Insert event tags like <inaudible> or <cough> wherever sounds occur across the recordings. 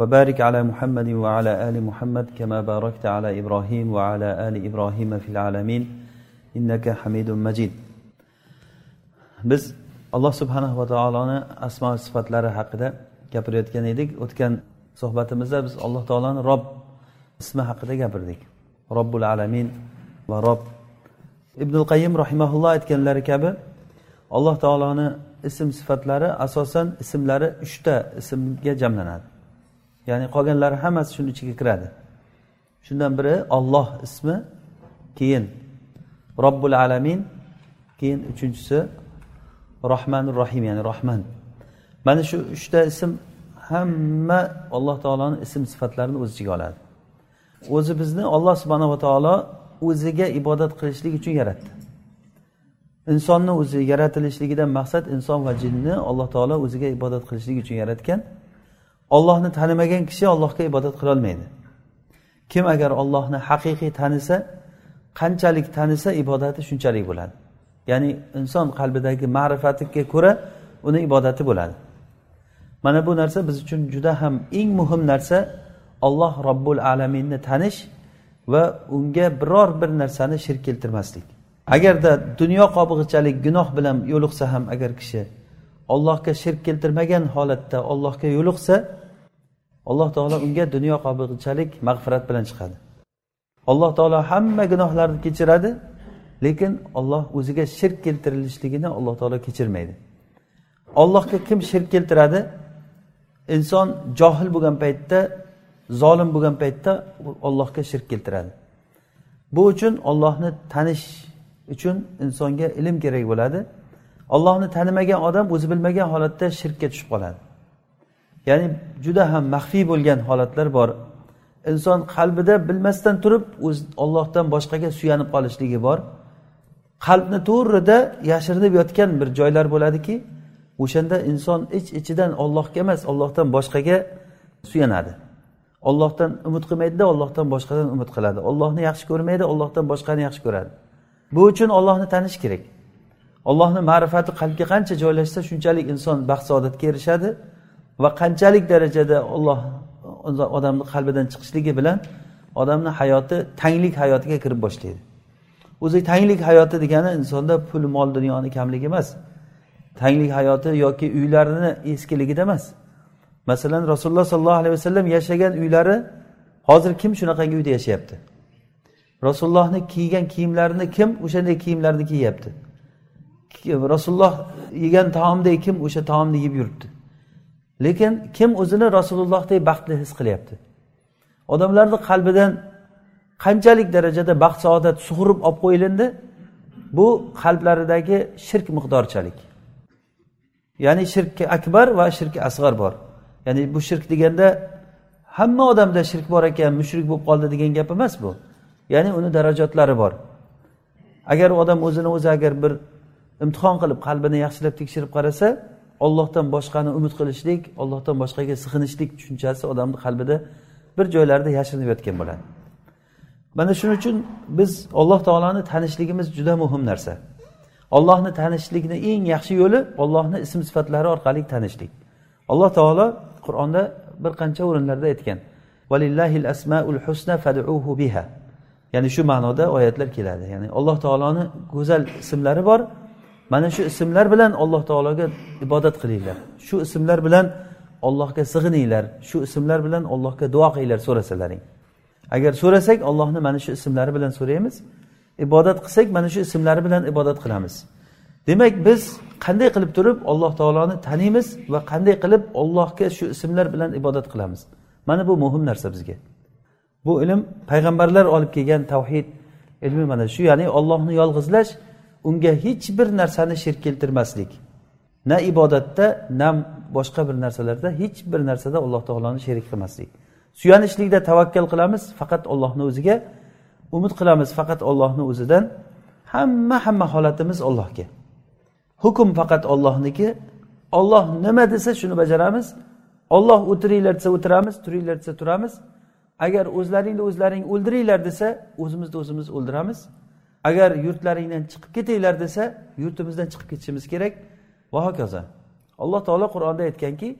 وبارك على محمد وعلى آل محمد كما باركت على إبراهيم وعلى آل إبراهيم في العالمين إنك حميد مجيد biz alloh subhanahu va taoloni asmo sifatlari haqida gapirayotgan edik o'tgan suhbatimizda biz alloh taoloni rob ismi haqida gapirdik robbul alamin va rob ibnul qayyim rahimaulloh aytganlari kabi alloh taoloni ism sifatlari asosan ismlari uchta ismga jamlanadi Ya'ni qolganlari hammasi shuni ichiga kiradi. Shundan biri olloh ismi keyin robbul alamin keyin uchinchisi rohmanur rohim ya'ni rohman mana shu uchta ism hamma alloh taoloni ism sifatlarini o'z ichiga oladi. O'zi bizni olloh subhanava taolo o'ziga ibodat qilishlik uchun yaratdi. Insonni o'zi yaratilishligidan maqsad inson va jinni alloh taolo o'ziga ibodat qilishlik uchun yaratgan ollohni tanimagan kishi ollohga ibodat qilolmaydi kim agar ollohni haqiqiy tanisa qanchalik tanisa ibodati shunchalik bo'ladi. Ya'ni inson qalbidagi ma'rifatiga ko'ra uni ibodati bo'ladi. Mana bu narsa biz uchun juda ham eng muhim narsa. Olloh robbul alaminni tanish va unga biror bir narsani shirk keltirmaslik. Agarda dunyo qobig'ichalik gunoh bilan yo'liqsa ham agar kishi ollohga shirk keltirmagan holatda ollohga yo'liqsa alloh taolo unga dunyo qobig'ichalik mag'firat bilan chiqadi. Alloh taolo hamma gunohlarni kechiradi lekin olloh o'ziga shirk keltirilishligini alloh taolo kechirmaydi. Ollohga kim shirk keltiradi? Inson johil bo'lgan paytda zolim bo'lgan paytda ollohga shirk keltiradi. Bu uchun ollohni tanish uchun insonga ilm kerak bo'ladi. Ollohni tanimagan odam o'zi bilmagan holatda shirkka tushib qoladi. Ya'ni juda ham maxfiy bo'lgan holatlar bor. Inson qalbida bilmasdan turib o'z ollohdan boshqaga suyanib qolishligi bor. Qalbni to'rida yashirinib yotgan bir joylar bo'ladiki o'shanda inson ich ichidan ollohga emas ollohdan boshqaga suyanadi. Ollohdan umid qilmaydida ollohdan boshqadan umid qiladi. Ollohni yaxshi ko'rmaydi ollohdan boshqani yaxshi ko'radi. Bu uchun ollohni tanish kerak. Ollohni ma'rifati qalbga qancha joylashsa shunchalik inson baxt saodatga erishadi va qanchalik darajada olloh odamni qalbidan chiqishligi bilan odamni hayoti tanglik hayotiga kirib boshlaydi. O'zi tanglik hayoti degani insonda pul mol dunyoni kamligi emas. Tanglik hayoti yoki uylarini eskiligida emas. Masalan rasululloh sollallohu alayhi vasallam yashagan uylari hozir kim shunaqangi uyda yashayapti? Rasulullohni kiygan kiyimlarini kim o'shanday kiyimlarni kiyyapti rasululloh yegan taomdek kim o'sha taomni yeb yuribdi. Lekin kim o'zini rasulullohdek baxtli his qilyapti? Odamlarni qalbidan qanchalik darajada baxt saodat sug'urib olib qo'yilindi? Bu qalblaridagi shirk miqdorchalik. Ya'ni shirki akbar va shirki asg'ar bor. Ya'ni bu shirk deganda hamma odamda shirk bor ekan mushrik bo'lib qoldi degan gap emas bu. Ya'ni uni darajatlari bor. Agar odam o'zini o'zi agar bir imtihon qilib qalbini yaxshilab tekshirib qarasa ollohdan boshqani umid qilishlik ollohdan boshqaga sig'inishlik tushunchasi odamni qalbida bir joylarda yashirinib yotgan bo'ladi. Mana shuning uchun biz alloh taoloni tanishligimiz juda muhim narsa. Ollohni tanishlikni eng yaxshi yo'li ollohni ism sifatlari orqali tanishlik. Alloh taolo qur'onda bir qancha o'rinlarda aytgan valillahil asmaul husna fad'uhu biha. Ya'ni shu ma'noda oyatlar keladi. Ya'ni alloh taoloni go'zal ismlari bor mana shu ismlar bilan alloh taologa ibodat qilinglar. Shu ismlar bilan ollohga sig'ininglar. Shu ismlar bilan allohga duo qilinglar so'rasalaring. Agar so'rasak ollohni mana shu ismlari bilan so'raymiz. Ibodat qilsak mana shu ismlari bilan ibodat qilamiz. Demak biz qanday qilib turib alloh taoloni taniymiz va qanday qilib ollohga shu ismlar bilan ibodat qilamiz? Mana bu muhim narsa bizga. Bu ilm payg'ambarlar olib kelgan tavhid ilmi mana shu ya'ni ollohni yolg'izlash unga hech bir narsani shirk keltirmaslik. Na ibodatda na boshqa bir narsalarda hech bir narsada alloh taoloni sherik qilmaslik. Suyanishlikda tavakkal qilamiz faqat ollohni o'ziga umid qilamiz faqat ollohni o'zidan. Hamma hamma holatimiz ollohga hukm faqat ollohniki olloh nima desa shuni bajaramiz. Olloh o'tiringlar desa o'tiramiz turinglar desa turamiz. Agar o'zlaringni o'zlaring o'ldiringlar desa o'zimizni o'zimiz o'ldiramiz. agar yurtlaringdan chiqib ketinglar desa yurtimizdan chiqib ketishimiz kerak va hokazo alloh taolo qur'onda aytganki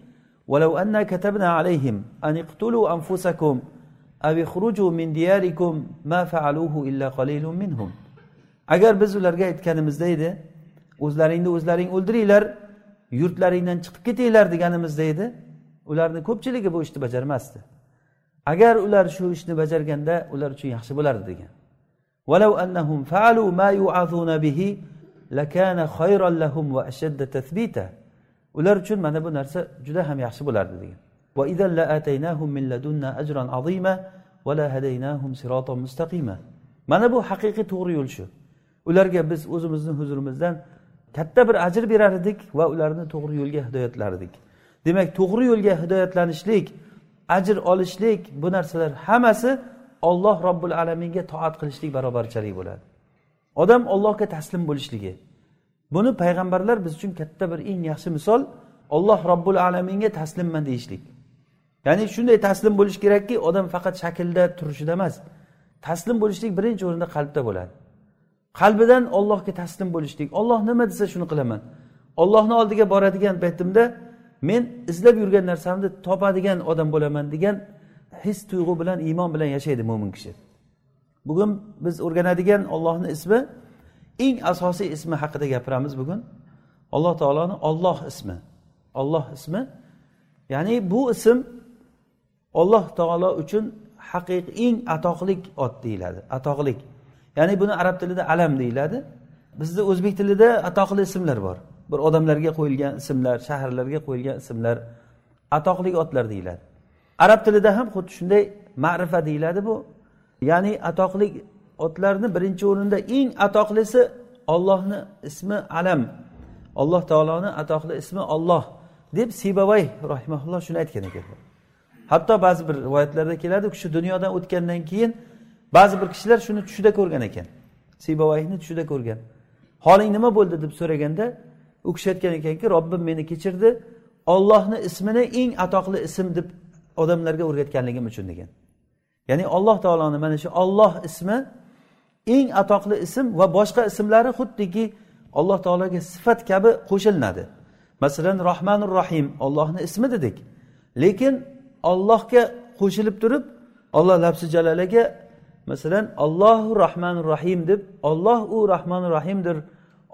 ولو أنا كتبنا عليهم أن اقتلوا أنفسكم أو اخرجوا من دياركم ما فعلوه إلا قليل منهم agar biz ularga aytganimizda edi o'zlaringni o'zlaring o'ldiringlar yurtlaringdan chiqib ketinglar deganimizda edi ularni ko'pchiligi bu ishni bajarmasdi agar ular shu ishni bajarganda ular uchun yaxshi bo'lardi degan ولو أنهم فعلوا ما يوعظون به لكان خيرا لهم وأشد تثبيتا ular uchun mana bu narsa juda ham yaxshi bo'lardi degan mana bu haqiqiy to'g'ri yo'l shu ularga biz o'zimizni huzurimizdan katta bir ajr berar edik va ularni to'g'ri yo'lga hidoyatlar edik demak to'g'ri yo'lga hidoyatlanishlik ajr olishlik bu narsalar hammasi olloh robbil alaminga toat qilishlik barobarchalik bo'ladi. Odam ollohga taslim bo'lishligi. Buni payg'ambarlar biz uchun katta bir eng yaxshi misol olloh robbil alaminga taslimman deyishlik. Ya'ni shunday taslim bo'lish kerakki odam faqat shaklda turishida emas. Taslim bo'lishlik birinchi o'rinda qalbda bo'ladi. Qalbidan ollohga taslim bo'lishlik. Olloh nima desa shuni qilaman. Ollohni oldiga boradigan paytimda men izlab yurgan narsamni topadigan odam bo'laman degan his tuyg'u bilan iymon bilan yashaydi mo'min kishi. Bugun biz o'rganadigan ollohni ismi eng asosiy ismi haqida gapiramiz bugun. Alloh taoloni olloh ismi. Olloh ismi ya'ni bu ism olloh taolo uchun haqiqiy eng atoqlik ot deyiladi. Atoqlik. Ya'ni buni arab tilida alam deyiladi. Bizni o'zbek tilida atoqli ismlar bor. Bir odamlarga qo'yilgan ismlar shaharlarga qo'yilgan ismlar atoqli otlar deyiladi. Arab tilida ham xuddi shunday ma'rifa deyiladi bu. Ya'ni atoqli otlarni birinchi o'rinda eng atoqlisi ollohni ismi alam. Alloh taoloni atoqli ismi olloh deb sibavay rahimaulloh shuni aytgan ekanlar hatto ba'zi bir rivoyatlarda keladi u kishi dunyodan o'tgandan keyin ba'zi bir kishilar shuni tushida ko'rgan ekan. Sibavayni tushida ko'rgan. Holing nima bo'ldi? deb so'raganda u kishi aytgan ekanki robbim meni kechirdi. Ollohni ismini eng atoqli ism deb odamlarga o'rgatganligim uchun degan. Ya'ni alloh taoloni mana shu olloh ismi eng atoqli ism va boshqa ismlari xuddiki alloh taologa sifat kabi qo'shilinadi masalan rohmanur rohim ollohni ismi dedik. Lekin ollohga qo'shilib turib olloh labsi jalalaga masalan ollohu rohmanur rohim deb olloh u rohmanur rohimdir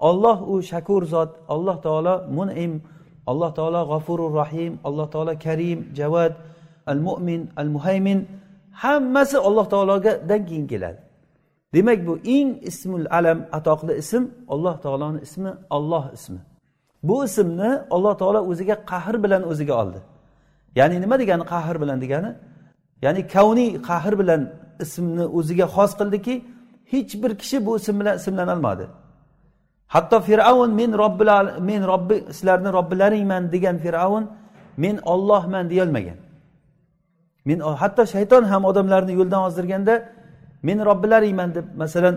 olloh u shakur zot alloh taolo munim alloh taolo g'afurur rohim alloh taolo karim javad al mo'min al muhaymin hammasi alloh taologadan keyin keladi. Demak bu eng ismul alam atoqli ism alloh taoloni ismi olloh ismi. Bu ismni alloh taolo o'ziga qahr bilan o'ziga oldi. Ya'ni nima degani qahr bilan degani? Ya'ni kavniy qahr bilan ismni o'ziga xos qildiki hech bir kishi bu ism bilan ismlanolmadi hatto fir'avn men robbi men robbi sizlarni robbilaringman degan fir'avn men ollohman deyolmagan men hatto shayton ham odamlarni yo'ldan ozdirganda men robbilaringman deb masalan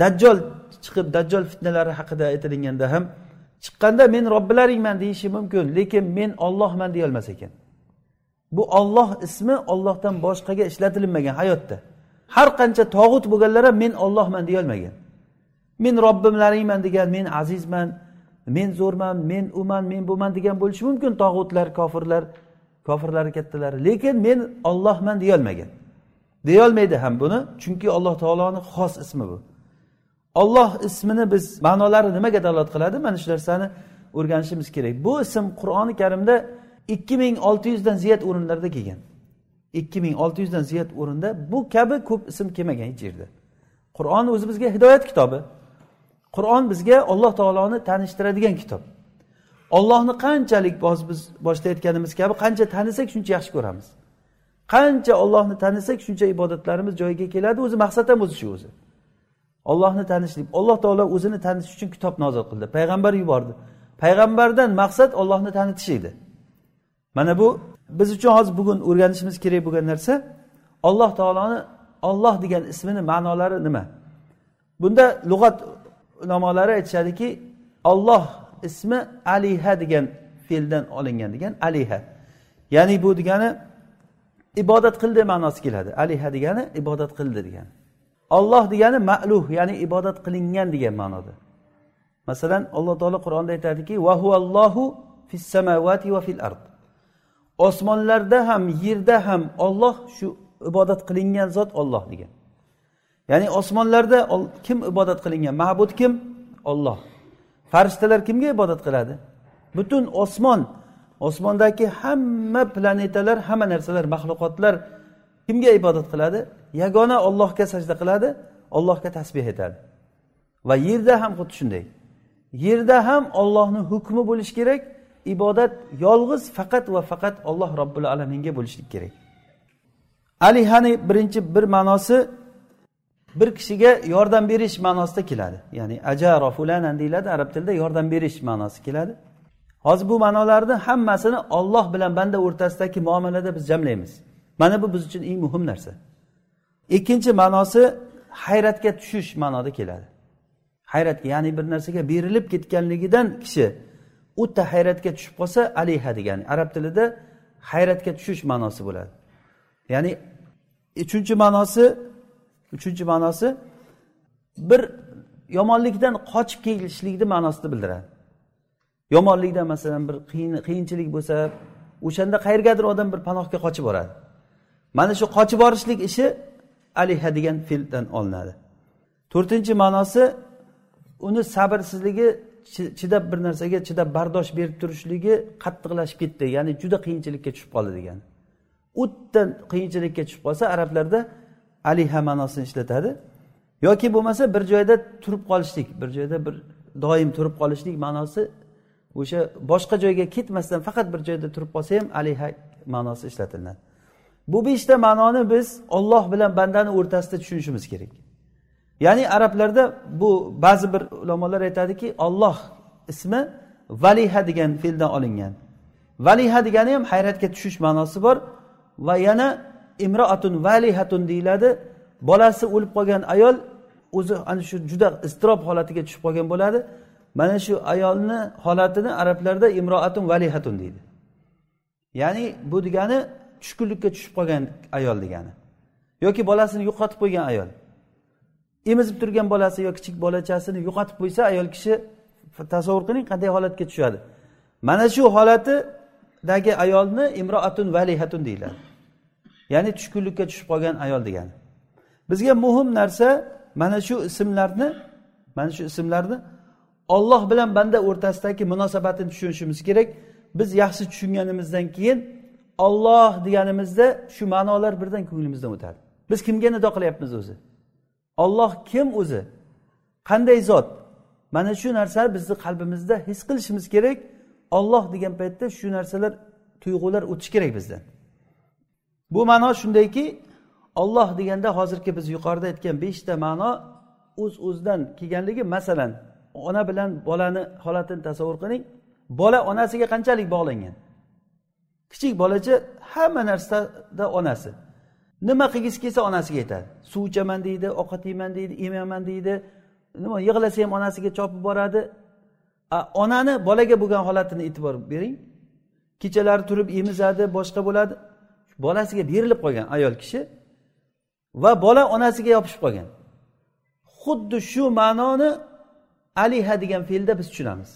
dajjol chiqib dajjol fitnalari haqida aytilganda ham chiqqanda men robbilaringman deyishi mumkin lekin men ollohman deyolmas ekan. Bu olloh ismi ollohdan boshqaga ishlatilinmagan hayotda. Har qancha tog'ut bo'lganlar ham men ollohman deyolmagan men robbimlaringman degan men azizman men zo'rman men uman men buman degan bo'lishi mumkin tog'utlar kofirlar. Kofirlari kattalari lekin men ollohman deyolmagan. Deyolmaydi ham buni chunki alloh taoloni xos ismi bu. Olloh ismini biz ma'nolari nimaga dalolat qiladi? Mana shu narsani o'rganishimiz kerak. Bu ism qur'oni karimda ikki ming olti yuzdan ziyod o'rinlarda kelgan. Ikki ming olti yuzdan ziyod o'rinda bu kabi ko'p ism kelmagan hech yerda. Qur'on o'zi bizga hidoyat kitobi. Qur'on bizga alloh taoloni tanishtiradigan kitob. Ollohni qanchalik biz boshida aytganimiz kabi qancha tanisak shuncha yaxshi ko'ramiz. Qancha ollohni tanisak shuncha ibodatlarimiz joyiga keladi o'zi maqsad ham o'zi shu o'zi. Ollohni tanishlik alloh taolo o'zini tanitish uchun kitob nozil qildi. Payg'ambar yubordi. Payg'ambardan maqsad ollohni tanitish edi. Mana bu biz uchun hozir bugun o'rganishimiz kerak bo'lgan narsa alloh taoloni olloh degan ismini ma'nolari nima? Bunda lug'at ulamolari aytishadiki olloh ismi aliha degan fe'ldan olingan degan aliha. Ya'ni bu degani ibodat qildi ma'nosi keladi. Aliha degani ibodat qildi degani olloh degani ma'luh ya'ni ibodat qilingan degan ma'noda. Masalan alloh taolo qur'onda aytadiki vahuallohu fis samavati va fil ard. Osmonlarda ham yerda ham olloh shu ibodat qilingan zot olloh degan. Ya'ni osmonlarda kim ibodat qilingan? Ma'bud kim? Olloh farishtalar kimga ibodat qiladi? Butun osmon osmondagi hamma planetalar hamma narsalar maxluqotlar kimga ibodat qiladi? Yagona ollohga sajda qiladi ollohga tasbeh etadi. Va yerda ham xuddi shunday. Yerda ham ollohni hukmi bo'lishi kerak ibodat yolg'iz faqat va faqat olloh robbil alaminga bo'lishlik kerak. Alihani birinchi bir ma'nosi bir kishiga yordam berish ma'nosida keladi. Ya'ni ajaro fulanan deyiladi arab tilida yordam berish ma'nosi keladi. Hozir bu ma'nolarni hammasini olloh bilan banda o'rtasidagi muomalada biz jamlaymiz. Mana bu biz uchun eng muhim narsa. Ikkinchi ma'nosi hayratga tushish ma'noda keladi. Hayratga ya'ni bir narsaga berilib ketganligidan kishi o'ta hayratga tushib qolsa aliha degani arab tilida hayratga tushish ma'nosi bo'ladi. Ya'ni uchinchi ma'nosi uchinchi ma'nosi bir yomonlikdan qochib kelishlikni ma'nosini bildiradi. Yomonlikdan masalan bir qiyinchilik bo'lsa o'shanda qayergadir odam bir panohga qochib boradi. Mana shu qochib borishlik ishi aliha degan fe'ldan olinadi. To'rtinchi ma'nosi uni sabrsizligi chidab bir narsaga chidab bardosh berib turishligi qattiqlashib ketdi. Ya'ni juda qiyinchilikka tushib qoldi degani o'ta qiyinchilikka tushib qolsa arablarda aliha ma'nosini ishlatadi. Yoki bo'lmasa bir joyda turib qolishlik bir joyda bir doim turib qolishlik ma'nosi o'sha boshqa joyga ketmasdan faqat bir joyda turib qolsa ham aliha ma'nosi ishlatiladi. Bu beshta ma'noni biz olloh bilan bandani o'rtasida tushunishimiz kerak. Ya'ni arablarda bu ba'zi bir ulamolar aytadiki olloh ismi valiha degan fe'ldan olingan. Valiha degani ham hayratga tushish ma'nosi bor va yana imroatun valihatun deyiladi. Bolasi o'lib qolgan ayol o'zi ana shu juda iztirob holatiga tushib qolgan bo'ladi. Mana shu ayolni holatini arablarda imroatun valihatun deydi. Ya'ni bu degani tushkunlikka tushib qolgan ayol degani. Yoki bolasini yo'qotib qo'ygan ayol. Emizib turgan bolasi yo kichik bolachasini yo'qotib qo'ysa ayol kishi tasavvur qiling qanday holatga tushadi. Mana shu holatidagi ayolni imroatun valihatun deyiladi. Ya'ni tushkunlikka tushib qolgan ayol degani. Bizga muhim narsa mana shu ismlarni mana shu ismlarni olloh bilan banda o'rtasidagi munosabatini tushunishimiz kerak. Biz yaxshi tushunganimizdan keyin olloh deganimizda shu ma'nolar birdan ko'nglimizdan o'tadi. Biz kimga nido qilyapmiz o'zi? Olloh kim o'zi? Qanday zot? Mana shu narsa bizni qalbimizda his qilishimiz kerak. Olloh degan paytda shu narsalar tuyg'ular o'tishi kerak bizdan. Bu ma'no shundayki olloh deganda hozirgi biz yuqorida aytgan beshta ma'no o'z uz o'zidan kelganligi masalan ona bilan bolani holatini tasavvur qiling. Bola onasiga qanchalik bog'langan? Kichik bolacha hamma narsada onasi. Nima qilgisi kelsa onasiga aytadi suv ichaman deydi ovqat yeyman deydi emaman deydi. Nima yig'lasa ham onasiga chopib boradi. Onani bolaga bo'lgan holatini e'tibor bering. Kechalari turib emizadi boshqa bo'ladi. Bolasiga berilib qolgan ayol kishi va bola onasiga yopishib qolgan. Xuddi shu ma'noni aliha degan fe'lda biz tushunamiz.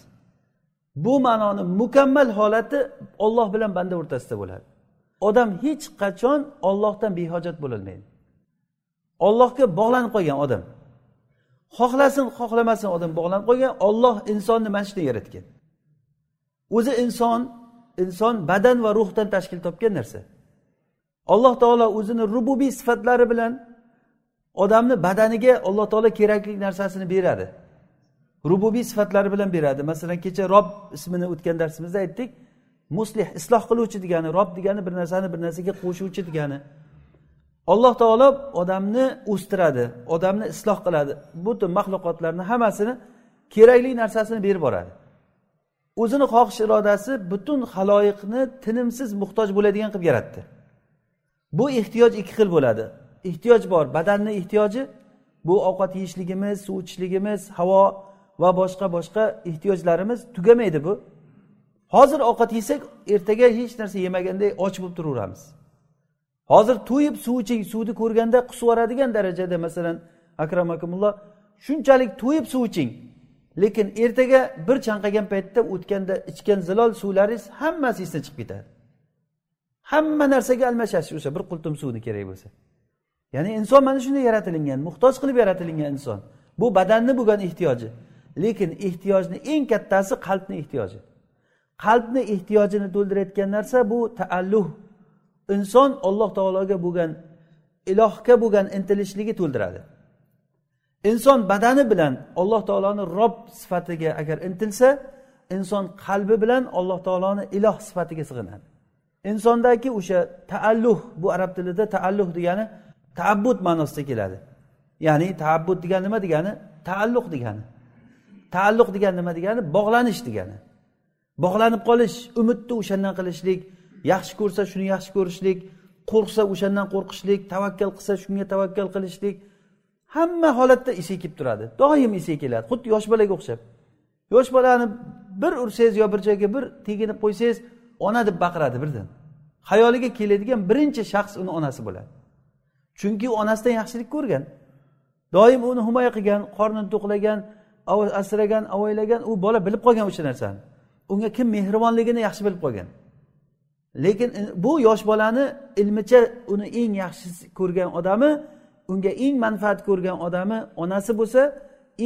Bu ma'noni mukammal holati olloh bilan banda o'rtasida bo'ladi. Odam hech qachon ollohdan behojat bo'lolmaydi. Ollohga bog'lanib qolgan odam xohlasin xohlamasin odam bog'lanib qolgan olloh insonni mana shunday yaratgan. O'zi inson inson badan va ruhdan tashkil topgan narsa. Alloh taolo o'zini rububiy sifatlari bilan odamni badaniga alloh taolo kerakli narsasini beradi. Rububiy sifatlari bilan beradi. Masalan kecha rob ismini o'tgan darsimizda aytdik. Muslih isloh qiluvchi degani rob degani bir narsani bir narsaga qo'shuvchi degani. Alloh taolo odamni o'stiradi odamni isloh qiladi. Butun maxluqotlarni hammasini kerakli narsasini berib boradi. O'zini xohish irodasi butun haloyiqni tinimsiz muhtoj bo'ladigan qilib yaratdi. Bu ehtiyoj ikki xil bo'ladi. Ehtiyoj bor badanni ehtiyoji bu ovqat yeyishligimiz suv ichishligimiz havo va boshqa boshqa ehtiyojlarimiz tugamaydi bu. Hozir ovqat yesak ertaga hech narsa yemaganday och bo'lib turaveramiz. Hozir to'yib suv iching suvni ko'rganda qusib yuboradigan darajada masalan akram akramakumulloh shunchalik to'yib suv iching. Lekin ertaga bir chanqagan paytda o'tganda ichgan zilol suvlaringiz hammasi esdan chiqib ketadi. Hamma narsaga almashasiz o'sha bir qultum suvni kerak bo'lsa. Ya'ni inson mana shunday yaratilingan muhtoj qilib yaratilingan inson. Bu badanni bo'lgan ehtiyoji. Lekin ehtiyojni eng kattasi qalbni ehtiyoji. Qalbni ehtiyojini to'ldirayotgan narsa bu taalluh. Inson alloh taologa bo'lgan ilohga bo'lgan intilishligi to'ldiradi. Inson badani bilan alloh taoloni rob sifatiga agar intilsa inson qalbi bilan alloh taoloni iloh sifatiga sig'inadi. Insondagi o'sha taalluh bu arab tilida taalluh degani taabbud ma'nosida keladi. Ya'ni taabbud degani nima degani? Taalluq degani. Taalluq degani nima degani? Bog'lanish degani. Bog'lanib qolish umidni o'shandan qilishlik yaxshi ko'rsa shuni yaxshi ko'rishlik qo'rqsa o'shandan qo'rqishlik tavakkal qilsa shunga tavakkal qilishlik. Hamma holatda esiga kelib turadi. Doim esiga keladi. Xuddi yosh bolaga o'xshab. Yosh bolani bir ursangiz yo bir joyga bir teginib qo'ysangiz ona deb baqiradi birdan. Xayoliga keladigan birinchi shaxs uni onasi bo'ladi. Chunki u onasidan yaxshilik ko'rgan. Doim uni himoya qilgan qornini to'qlagan asragan avaylagan u bola bilib qolgan o'sha narsani. Unga kim mehribonligini yaxshi bilib qolgan. Lekin e, bu yosh bolani ilmicha uni eng yaxshi ko'rgan odami unga eng manfaat ko'rgan odami onasi bo'lsa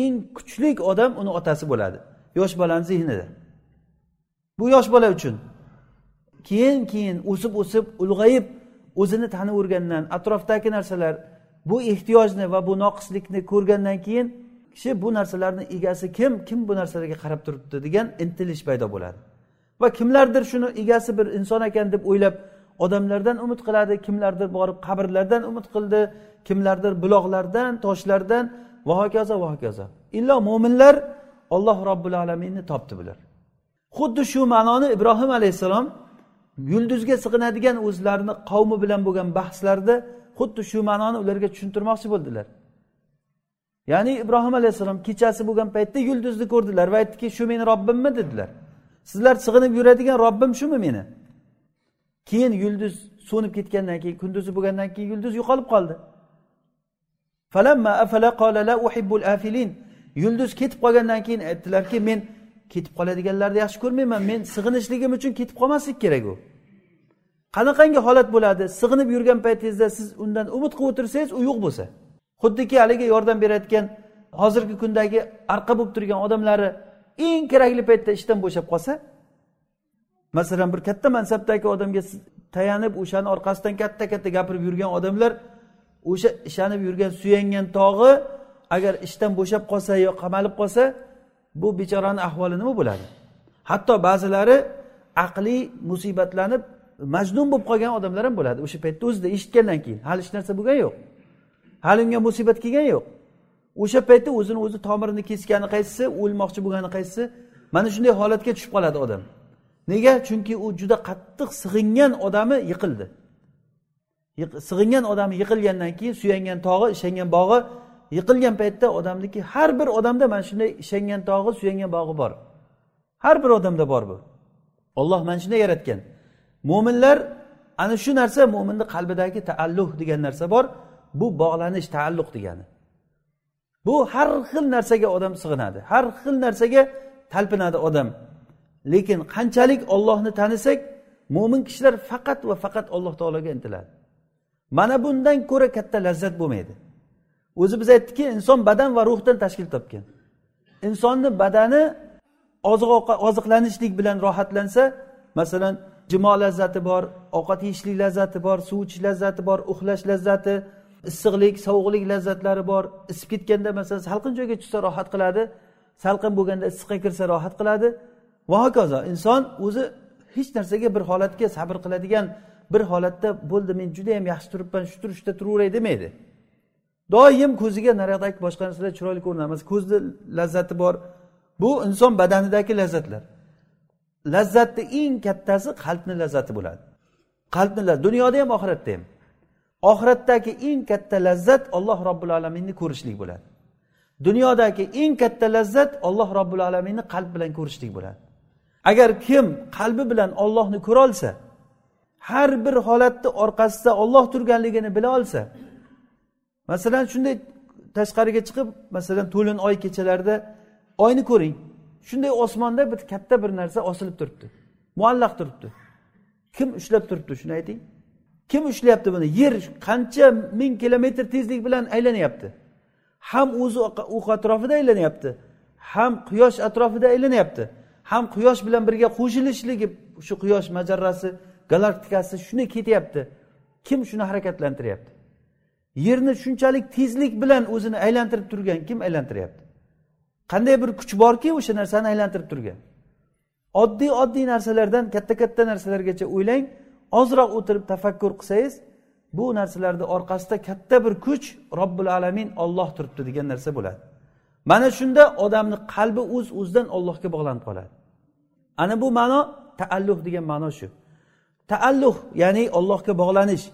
eng kuchli odam uni otasi bo'ladi. Yosh bolani zehnida bu yosh bola uchun keyin keyin o'sib o'sib ulg'ayib o'zini tanivergandan atrofdagi narsalar bu ehtiyojni va bu noqislikni ko'rgandan keyin kishi bu narsalarni egasi kim kim bu narsalarga qarab turibdi degan intilish paydo bo'ladi. Va kimlardir shuni egasi bir inson ekan deb o'ylab odamlardan umid qiladi kimlardir borib qabrlardan umid qildi kimlardir buloqlardan toshlardan va hokazo va hokazo. Illo mo'minlar olloh robbil alaminni topdi bular. Xuddi shu ma'noni ibrohim alayhissalom yulduzga sig'inadigan o'zlarini qavmi bilan bo'lgan bahslarda xuddi shu ma'noni ularga tushuntirmoqchi bo'ldilar. Ya'ni ibrohim alayhissalom kechasi bo'lgan paytda yulduzni ko'rdilar va aytdiki shu meni robbimmi? dedilar. Sizlar sig'inib yuradigan robbim shumi meni? Keyin yulduz so'nib ketgandan keyin kunduzi bo'lgandan keyin yulduz yo'qolib qoldi. Yulduz ketib qolgandan keyin aytdilarki men ketib qoladiganlarni yaxshi ko'rmayman. Men sig'inishligim uchun ketib qolmaslik kerak u. Qanaqangi holat bo'ladi? Sig'inib yurgan paytingizda siz undan umid qilib o'tirsangiz u yo'q bo'lsa. Xuddiki haligi yordam berayotgan hozirgi kundagi arqa bo'lib turgan odamlari eng kerakli paytda ishdan bo'shab qolsa masalan bir katta mansabdagi odamga tayanib o'shani orqasidan katta katta gapirib yurgan odamlar o'sha ishonib yurgan suyangan tog'i agar ishdan bo'shab qolsa yo qamalib qolsa bu bechorani ahvoli nima bo'ladi? Hatto ba'zilari aqliy musibatlanib majnun bo'lib qolgan odamlar ham bo'ladi. O'sha paytda o'zida eshitgandan keyin hali hech narsa bo'lgani yo'q. Hali unga musibat kelgani yo'q. O'sha paytda o'zini o'zi tomirini kesgani qaysisi o'lmoqchi bo'lgani qaysisi mana shunday holatga tushib qoladi odam. Nega? Chunki u juda qattiq sig'ingan odami yiqildi. Sig'ingan odami yiqilgandan keyin suyangan tog'i ishongan bog'i yiqilgan paytda odamniki har bir odamda mana shunday ishongan tog'i suyangan bog'i bor. Har bir odamda bor bu. Olloh mana shunday yaratgan. Mo'minlar ana shu narsa mo'minni qalbidagi taalluh degan narsa bor. Bu bog'lanish taalluq degani. Bu har xil narsaga odam sig'inadi. Har xil narsaga talpinadi odam. Lekin qanchalik ollohni tanisak mo'min kishilar faqat va faqat alloh taologa intiladi. Mana bundan ko'ra katta lazzat bo'lmaydi. O'zi biz aytdikki inson badan va ruhdan tashkil topgan. Insonni badani oziq oziqlanishlik bilan rohatlansa masalan jimo lazzati bor ovqat yeyishlik lazzati bor suv ichish lazzati bor uxlash lazzati issiqlik sovuqlik lazzatlari bor. Isib ketganda masalan salqin joyga tushsa rohat qiladi salqin bo'lganda issiqqa kirsa rohat qiladi. Va hokazo inson o'zi hech narsaga bir holatga sabr qiladigan bir holatda bo'ldi men juda yam yaxshi turibman shu turishda turaveray demaydi. Doim ko'ziga naryoqdagi boshqa narsalar chiroyli ko'rinadi masalan ko'zni lazzati bor. Bu inson badanidagi lazzatlar. Lazzatni eng kattasi qalbni lazzati bo'ladi. Qalbni dunyoda ham oxiratda ham. Oxiratdagi eng katta lazzat alloh robbil alaminni ko'rishlik bo'ladi. Dunyodagi eng katta lazzat alloh robbil alaminni qalb bilan ko'rishlik bo'ladi. Agar kim qalbi bilan ollohni ko'rolsa har bir holatni orqasida olloh turganligini bila olsa masalan shunday tashqariga chiqib masalan to'lin oy kechalarida oyni ko'ring. Shunday osmonda bir katta bir narsa osilib turibdi. Muallaq turibdi. Kim ushlab turibdi shuni ayting. Kim ushlayapti buni? Yer qancha ming kilometr tezlik bilan aylanyapti. Ham o'zi u atrofida aylanyapti. Ham quyosh atrofida aylanyapti. Ham quyosh bilan birga qo'shilishligi shu quyosh majarrasi galaktikasi shuni ketyapti. Kim shuni harakatlantiryapti? Yerni shunchalik tezlik bilan o'zini aylantirib turgan kim aylantiryapti? Qanday bir kuch borki o'sha narsani aylantirib turgan. Oddiy oddiy narsalardan katta katta narsalargacha o'ylang ozroq o'tirib tafakkur qilsangiz bu narsalarni orqasida katta bir kuch robbil alamin olloh turibdi degan narsa bo'ladi. Mana shunda odamni qalbi o'z uz o'zidan ollohga bog'lanib qoladi. Ana bu ma'no taalluh degan ma'no shu. Taalluh ya'ni ollohga bog'lanish.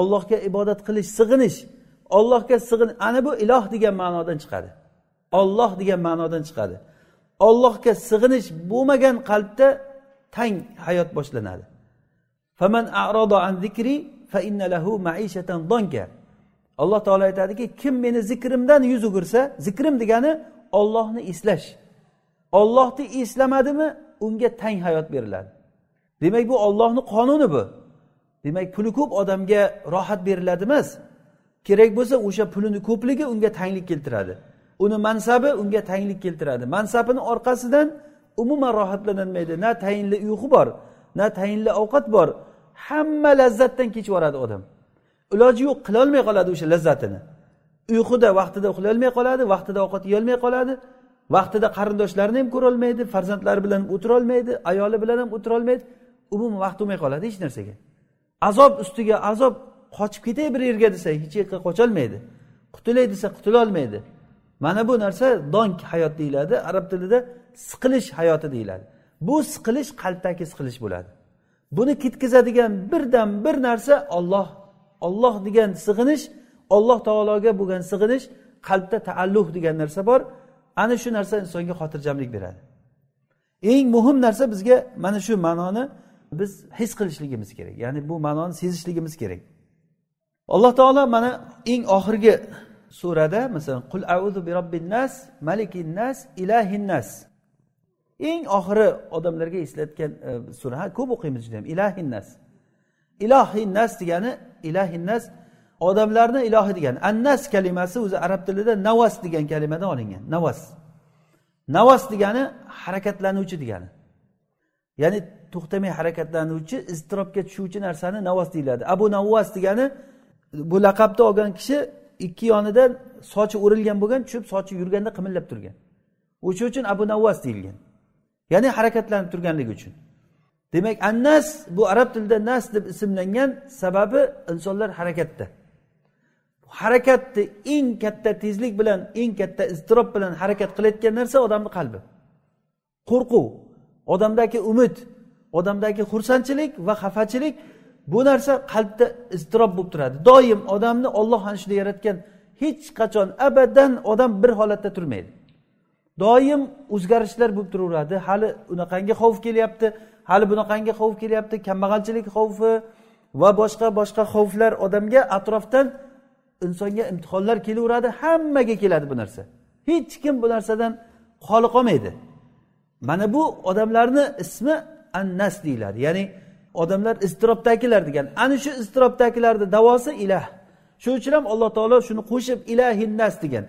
Ollohga ibodat qilish sig'inish ollohga sig'in ana bu iloh degan ma'nodan chiqadi. Olloh degan ma'nodan chiqadi. Ollohga sig'inish bo'lmagan qalbda tang hayot boshlanadi. Alloh taolo aytadiki kim meni zikrimdan yuz o'girsa zikrim degani ollohni eslash. Ollohni eslamadimi unga tang hayot beriladi. Demak bu ollohni qonuni bu. Demak puli ko'p odamga rohat beriladi emas. Kerak bo'lsa o'sha pulini ko'pligi unga tanglik keltiradi. Uni mansabi unga tanglik keltiradi. Mansabini orqasidan umuman rohatlanolmaydi. Na tayinli uyqu bor na tayinli ovqat bor. Hamma lazzatdan kechib yuboradi odam. Iloji yo'q qilolmay qoladi o'sha lazzatini. Uyquda vaqtida uxlolmay qoladi vaqtida ovqat yeyolmay qoladi. Vaqtida qarindoshlarini ham ko'rolmaydi farzandlari bilan o'tirolmaydi ayoli bilan ham o'tirolmaydi. Umuman vaqt bo'lmay qoladi hech narsaga. Azob ustiga azob qochib ketay bir yerga desa hech yerga qocholmaydi. Qutulay desa qutulolmaydi. Mana bu narsa donk hayot deyiladi. Arab tilida siqilish hayoti deyiladi. Bu siqilish qalbdagi siqilish bo'ladi. Buni ketkazadigan birdan bir narsa olloh olloh degan sig'inish olloh taologa bo'lgan sig'inish qalbda taalluh degan narsa bor. Ana shu narsa insonga xotirjamlik beradi. Eng muhim narsa bizga mana shu ma'noni biz his qilishligimiz kerak. Ya'ni bu ma'noni sezishligimiz kerak. Alloh taolo mana eng oxirgi surada masalan qul auzu bi robbin nas malikin nas ilahin nas. Eng oxiri odamlarga eslatgan e, sura ha ko'p o'qiymiz judayam ilahin nas. Ilohin nas degani ilahin nas odamlarni ilohi degani. Annas kalimasi o'zi arab tilida navas degan kalimadan olingan navas. Navas degani harakatlanuvchi degani. Ya'ni to'xtamay harakatlanuvchi iztirobga tushuvchi narsani navos deyiladi. Abu navvas degani bu laqabni olgan kishi ikki yonidan sochi o'rilgan bo'lgan tushib sochi yurganda qimillab turgan. O'sha uchun abu navvas deyilgan. Ya'ni harakatlanib turganligi uchun. Demak annas bu arab tilida nas deb ismlangan sababi insonlar harakatda. Harakatni eng katta tezlik bilan eng katta iztirob bilan harakat qilayotgan narsa odamni qalbi. Qo'rquv odamdagi umid odamdagi xursandchilik va xafachilik bu narsa qalbda iztirob bo'lib turadi. Doim odamni olloh ana shunday yaratgan hech qachon abadan odam bir holatda turmaydi. Doim o'zgarishlar bo'lib turaveradi. Hali unaqangi xavf kelyapti hali bunaqangi xavf kelyapti kambag'alchilik xavfi va boshqa boshqa xavflar odamga atrofdan insonga imtihonlar kelaveradi. Hammaga keladi bu narsa. Hech kim bu narsadan xoli qolmaydi mana bu odamlarni ismi annas deyiladi. Ya'ni odamlar iztirobdagilar degan. Ana shu iztirobdagilarni davosi ilah. Shuning uchun ham alloh taolo shuni qo'shib ilahinnas degan.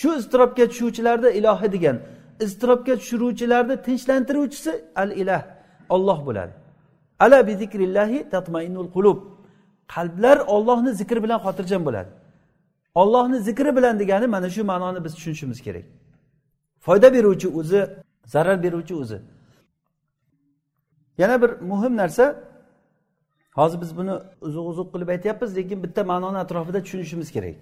Shu iztirobga tushuvchilarni ilohi degan. Iztirobga tushiruvchilarni tinchlantiruvchisi al ilah olloh bo'ladi. Ala bi zikrillahi tatmainnul qulub. Qalblar ollohni zikri bilan xotirjam bo'ladi. Ollohni zikri bilan degani mana shu ma'noni biz tushunishimiz kerak. Foyda beruvchi o'zi zarar beruvchi o'zi. Yana bir muhim narsa hozir biz buni uzuq uzuq qilib aytyapmiz lekin bitta ma'noni atrofida tushunishimiz kerak.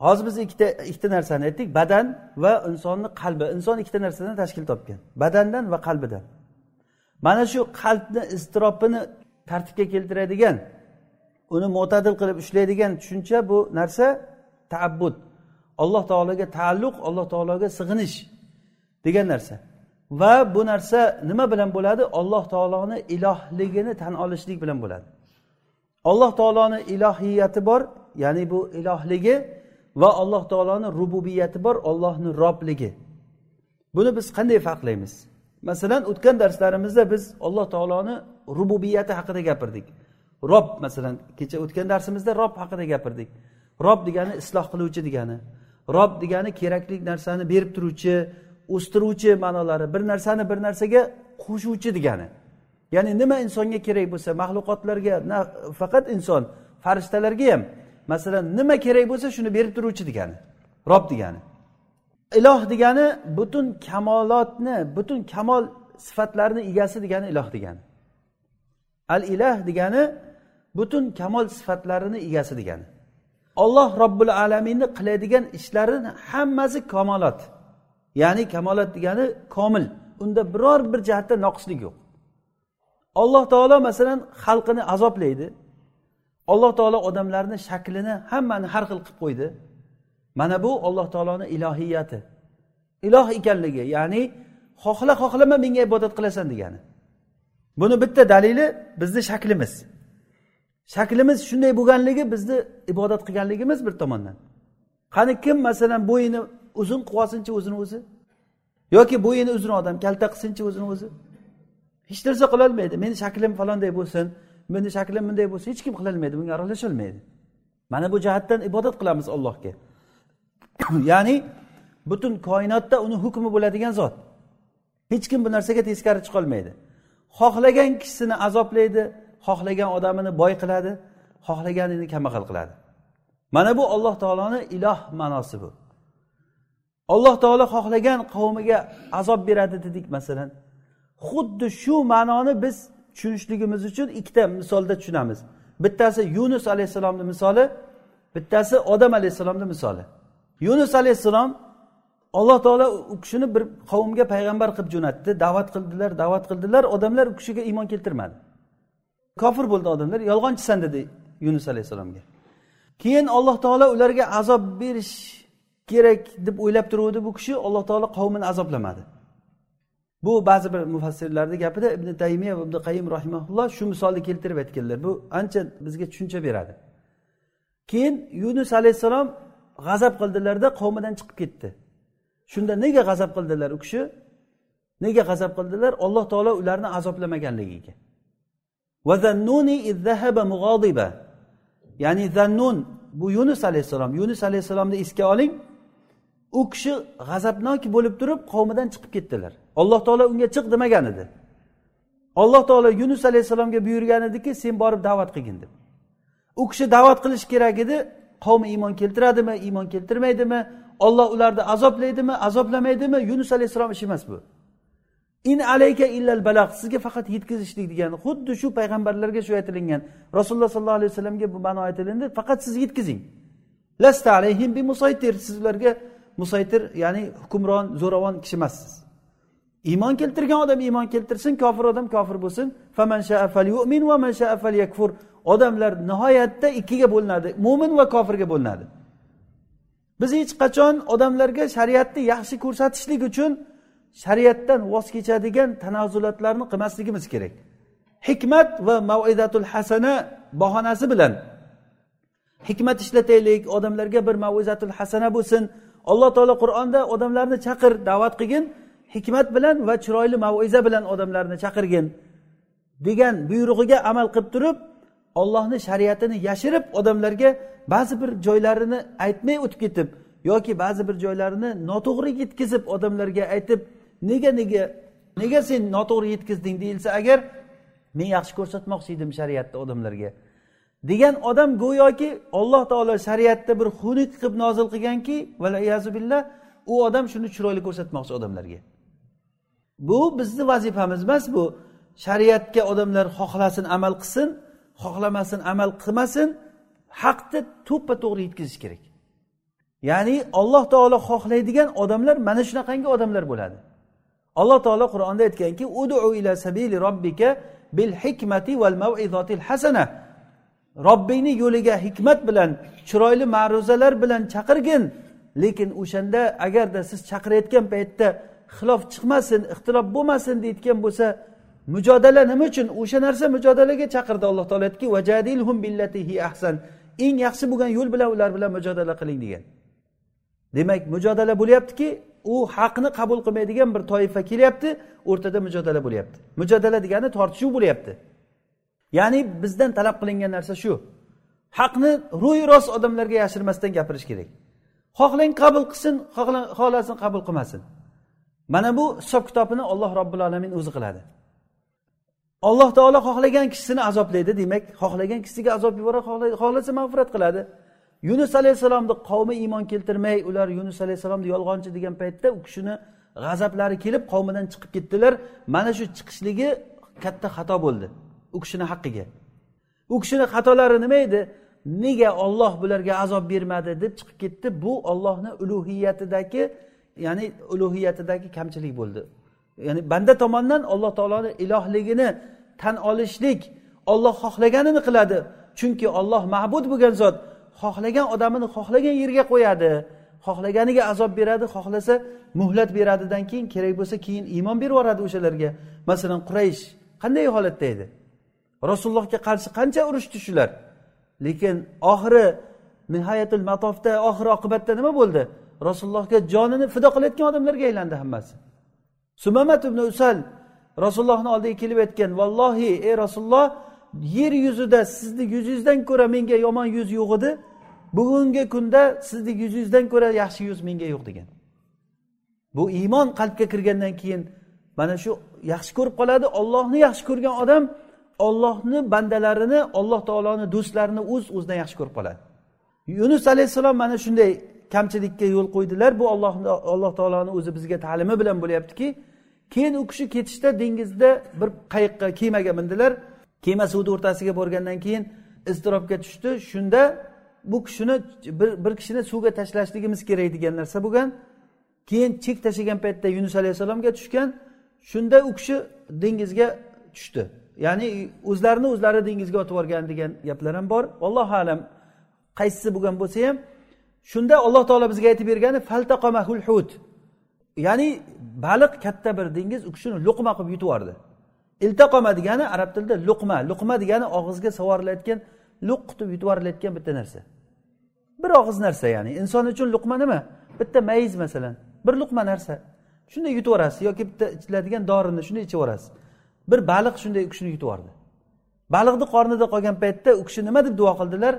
Hozir biz ikkita ikkita narsani aytdik badan va insonni qalbi. Inson ikkita narsadan tashkil topgan. Badandan va qalbidan. Mana shu qalbni iztirobini tartibga keltiradigan uni mo'tadil qilib ushlaydigan tushuncha bu narsa taabbud. Alloh taologa taalluq alloh taologa sig'inish degan narsa. Va bu narsa nima bilan bo'ladi? Alloh taoloni ilohligini tan olishlik bilan bo'ladi. Alloh taoloni ilohiyati bor ya'ni bu ilohligi va alloh taoloni rububiyati bor ollohni robligi. Buni biz qanday farqlaymiz? Masalan o'tgan darslarimizda biz alloh taoloni rububiyati haqida gapirdik. Rob masalan kecha o'tgan darsimizda rob haqida gapirdik. Rob degani isloh qiluvchi degani. Rob degani kerakli narsani berib turuvchi o'stiruvchi ma'nolari bir narsani bir narsaga qo'shuvchi degani. Ya'ni nima insonga kerak bo'lsa maxluqotlarga faqat inson farishtalarga ham masalan nima kerak bo'lsa shuni berib turuvchi degani rob degani. Iloh degani butun kamolotni butun kamol sifatlarni egasi degani iloh degani. Al ilah degani butun kamol sifatlarini egasi degani. Olloh robbil alaminni qiladigan ishlarini hammasi kamolot. Ya'ni kamolat degani komil. Unda biror bir jihatda noqislik yo'q. Alloh taolo masalan xalqini azoblaydi. Alloh taolo odamlarni shaklini hammani har xil qilib qo'ydi. Mana bu alloh taoloni ilohiyati. Iloh ekanligi ya'ni xohla xohlama menga ibodat qilasan degani. Buni bitta dalili bizni shaklimiz. Shaklimiz shunday bo'lganligi bizni ibodat qilganligimiz bir tomondan. Qani kim masalan bo'yini uzun qilib olsinchi o'zini o'zi? Yoki bo'yini uzun odam kalta qilsinchi o'zini o'zi? Hech narsa qilolmaydi. Meni shaklim falonday bo'lsin meni shaklim bunday bo'lsin hech kim qilolmaydi. Bunga aralasholmaydi. Mana bu jihatdan ibodat qilamiz allohga. <coughs> Ya'ni butun koinotda uni hukmi bo'ladigan zot. Hech kim bu narsaga teskari chiqolmaydi. Xohlagan kishisini azoblaydi xohlagan odamini boy qiladi xohlaganini kambag'al qiladi. Mana bu alloh taoloni iloh ma'nosi bu. Alloh taolo xohlagan qavmiga azob beradi dedik masalan. Xuddi shu ma'noni biz tushunishligimiz uchun ikkita misolda tushunamiz. Bittasi yunus alayhissalomni misoli bittasi odam alayhissalomni misoli. Yunus alayhissalom alloh taolo u kishini bir qavmga payg'ambar qilib jo'natdi da'vat qildilar da'vat qildilar odamlar u kishiga iymon keltirmadi. Kofir bo'ldi odamlar yolg'onchisan dedi yunus alayhissalomga. Keyin alloh taolo ularga azob berish kerak deb o'ylab turuvdi bu kishi alloh taolo qavmini azoblamadi. Bu ba'zi bir mufassirlarni gapida ibn taymiya va ibn qayim rahimaulloh shu misolni keltirib aytganlar. Bu ancha bizga tushuncha beradi. Keyin yunus alayhissalom g'azab qildilarda qavmidan chiqib ketdi. Shunda nega g'azab qildilar u kishi? Nega g'azab qildilar? Alloh taolo ularni azoblamaganligiga ya'ni zannun bu yunus alayhissalom. Yunus alayhissalomni esga oling u kishi g'azabnok bo'lib turib qavmidan chiqib ketdilar. Alloh taolo unga chiq demagan edi. Alloh taolo yunus alayhissalomga buyurgan ediki sen borib da'vat qilgin deb. U kishi da'vat qilishi kerak edi. Qavmi iymon keltiradimi iymon keltirmaydimi? Olloh ularni azoblaydimi azoblamaydimi? Yunus alayhissalom ishi emas bu. In alayka illal balagh sizga faqat yetkazishlik degani xuddi shu payg'ambarlarga shu aytilingan. Rasululloh sollallohu alayhi vasallamga bu ma'no aytilindi faqat siz yetkazing. Lasta alayhim bi musaytir siz ularga musaytir ya'ni hukmron zo'ravon kishi emassiz. Iymon keltirgan odam iymon keltirsin kofir odam kofir bo'lsin. Odamlar nihoyatda ikkiga bo'linadi mo'min va kofirga bo'linadi. Biz hech qachon odamlarga shariatni yaxshi ko'rsatishlik uchun shariatdan voz kechadigan tanazzulatlarni qilmasligimiz kerak. Hikmat va maizatul hasana bahonasi bilan hikmat ishlataylik odamlarga bir maizatul hasana bo'lsin alloh taolo qur'onda odamlarni chaqir da'vat qilgin hikmat bilan va chiroyli maviza bilan odamlarni chaqirgin degan buyrug'iga amal qilib turib ollohni shariatini yashirib odamlarga ba'zi bir joylarini aytmay o'tib ketib yoki ba'zi bir joylarini noto'g'ri yetkazib odamlarga aytib nega nega nega sen noto'g'ri yetkazding? deyilsa agar men yaxshi ko'rsatmoqchi edim shariatni odamlarga. Degan odam go'yoki olloh taolo shariatda bir xunuk qilib nozil qilganki billah u odam shuni chiroyli ko'rsatmoqchi odamlarga. Bu bizni vazifamiz emas bu. Shariatga odamlar xohlasin amal qilsin xohlamasin amal qilmasin haqni to'ppa to'g'ri yetkazish kerak. Ya'ni alloh taolo xohlaydigan odamlar mana shunaqangi odamlar bo'ladi. Alloh taolo qur'onda aytganki udu ila sabili robbika bil hikmati val mauizatil hasana. Robbingni yo'liga hikmat bilan chiroyli ma'ruzalar bilan chaqirgin. Lekin o'shanda agarda siz chaqirayotgan paytda xilof chiqmasin ixtilof bo'lmasin deyotgan bo'lsa mujodala nima uchun? O'sha narsa mujodalaga chaqirdi alloh taolo aytdiki vajadilhum billatihi ahsan. Eng yaxshi bo'lgan yo'l bilan ular bilan mujodala qiling degan. Demak mujodala bo'lyaptiki u haqni qabul qilmaydigan bir toifa kelyapti o'rtada mujodala bo'lyapti. Mujodala degani tortishuv bo'lyapti. Ya'ni bizdan talab qilingan narsa shu. Haqni ro'y rost odamlarga yashirmasdan gapirish kerak. Xohlang qabul qilsin xohlasin qabul qilmasin. Mana bu hisob kitobini olloh robbil alamin o'zi qiladi. Alloh taolo xohlagan kishisini azoblaydi demak xohlagan kishiga azob yuboradi xohlasa mag'firat qiladi. Yunus alayhissalomni qavmi iymon keltirmay ular yunus alayhissalomni yolg'onchi degan paytda u kishini g'azablari kelib qavmidan chiqib ketdilar. Mana shu chiqishligi katta xato bo'ldi. U kishini haqqiga. U kishini xatolari nima edi? Nega olloh bularga azob bermadi deb chiqib ketdi. Bu ollohni ulug'iyatidagi ya'ni ulug'iyatidagi kamchilik bo'ldi. Ya'ni banda tomonidan alloh taoloni ilohligini tan olishlik olloh xohlaganini qiladi. Chunki olloh ma'bud bo'lgan zot xohlagan odamini xohlagan yerga qo'yadi. Xohlaganiga azob beradi xohlasa muhlat beradidan keyin kerak bo'lsa keyin iymon berib yuboradi o'shalarga. Masalan quraysh qanday holatda edi? Rasulullohga qarshi qancha urushdi shular lekin oxiri nihoyatul matofda oxir oqibatda nima bo'ldi? Rasulullohga jonini fido qilayotgan odamlarga aylandi hammasi. Sumamat ibn usal rasulullohni oldiga kelib aytgan vallohi ey rasululloh yer yuzida sizni yuzingizdan ko'ra menga yomon yuz yo'q edi. Bugungi kunda sizni yuzingizdan ko'ra yaxshi yuz menga yo'q degan. Bu iymon qalbga kirgandan keyin mana shu yaxshi ko'rib qoladi ollohni yaxshi ko'rgan odam ollohni bandalarini alloh taoloni do'stlarini o'z uz o'zidan yaxshi ko'rib qoladi. Yunus alayhissalom mana shunday kamchilikka yo'l qo'ydilar. Bu ollohni alloh taoloni o'zi bizga ta'limi bilan bo'lyaptiki keyin u kishi ketishda dengizda bir qayiqqa kemaga mindilar. Kema suvni o'rtasiga borgandan keyin iztirobga tushdi. Shunda bu kishini bir, bir kishini suvga tashlashligimiz kerak degan narsa bo'lgan. Keyin chek tashlagan paytda yunus alayhissalomga tushgan. Shunda u kishi dengizga tushdi. Ya'ni o'zlarini o'zlari dengizga otib yuborgan degan gaplar ham bor. Allohu alam qaysisi bo'lgan bo'lsa ham shunda alloh taolo bizga aytib bergani faltaqomahul hut. Ya'ni baliq katta bir dengiz u kishini luqma qilib yutib yubordi. Iltaqoma degani arab tilida luqma. Luqma degani og'izga sovurilayotgan luq qutib yutib yuborilayotgan bitta narsa. Bir og'iz narsa ya'ni. Inson uchun luqma nima? Bitta mayiz masalan. Bir luqma narsa. Shunday yutib yuborasiz yoki bitta ichiladigan dorini shunday ichib yuborasiz. Bir baliq shunday u kishini yutib yubordi baliqni qornida qolgan paytda u kishi nima deb duo qildilar?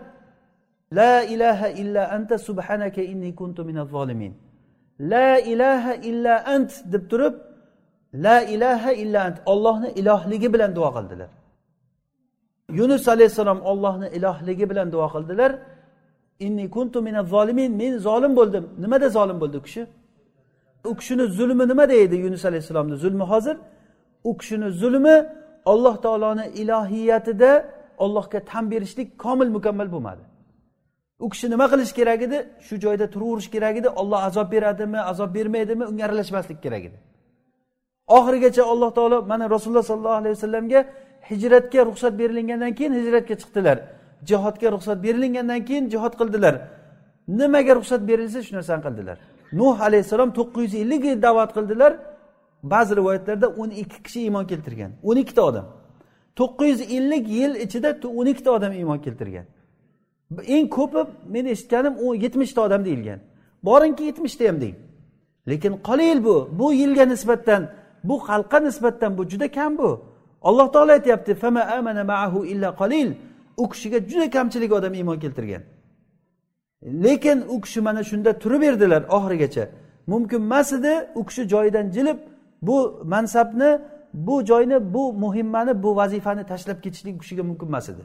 La ilaha illa anta subhanaka inni kuntu minaz zolimin. La ilaha illa ant deb turib la ilaha illa ant ollohni ilohligi bilan duo qildilar. Yunus alayhissalom ollohni ilohligi bilan duo qildilar. Inni kuntu minaz zolimin men zolim bo'ldim. Nimada zolim bo'ldi u kishi? U kishini zulmi nimada edi yunus alayhissalomni? Zulmi hozir u kishini zulmi alloh taoloni ilohiyatida ollohga tan berishlik komil mukammal bo'lmadi. U kishi nima qilish kerak edi? Shu joyda turaverish kerak edi. Olloh azob beradimi azob bermaydimi unga aralashmaslik kerak edi. Oxirigacha alloh taolo mana rasululloh sollallohu alayhi vasallamga hijratga ruxsat berilingandan keyin hijratga chiqdilar. Jihodga ruxsat berilingandan keyin jihod qildilar. Nimaga ruxsat berilsa shu narsani qildilar. Nuh alayhissalom to'qqiz yuz ellik yil da'vat qildilar. Ba'zi rivoyatlarda o'n ikki kishi iymon keltirgan. o'n ikkita odam. to'qqiz yuz ellik yil ichida o'n ikkita odam iymon keltirgan. Eng ko'pi men eshitganim u yetmishta odam deyilgan. Boringki yetmishta ham deng lekin qolil bu. Bu yilga nisbatan bu xalqqa nisbatan bu juda kam bu. Alloh taolo aytyapti qalil. U kishiga juda kamchilik odam iymon keltirgan. Lekin u kishi mana shunda turib berdilar oxirigacha. Mumkin emas edi u kishi joyidan jilib bu mansabni bu joyni bu muhimmani bu vazifani tashlab ketishlik kishiga mumkin emas edi.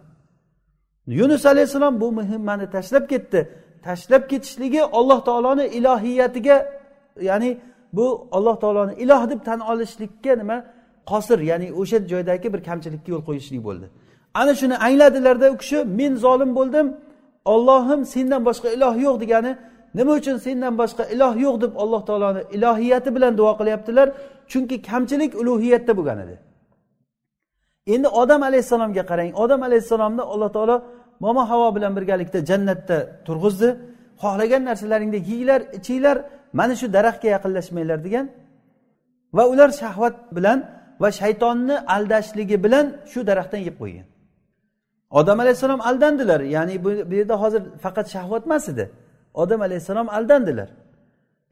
Yunus alayhissalom bu muhimmani tashlab ketdi. Tashlab ketishligi alloh taoloni ilohiyatiga ya'ni bu alloh taoloni iloh deb tan olishlikka nima? Qosir ya'ni o'sha joydagi bir kamchilikka yo'l qo'yishlik bo'ldi. Ana shuni angladilarda u kishi men zolim bo'ldim ollohim sendan boshqa iloh yo'q degani nima uchun sendan boshqa iloh yo'q deb alloh taoloni ilohiyati bilan duo qilyaptilar. Chunki kamchilik ulug'iyatda bo'lgan edi. Endi odam alayhissalomga qarang. Odam alayhissalomni alloh taolo momo havo bilan birgalikda jannatda turg'izdi. Xohlagan narsalaringni yeyglar ichinglar mana shu daraxtga yaqinlashmanglar degan va ular shahvat bilan va shaytonni aldashligi bilan shu daraxtdan yeb qo'ygan. Odam alayhissalom aldandilar. Ya'ni bu yerda hozir faqat shahvat emas edi. Odam alayhissalom aldandilar.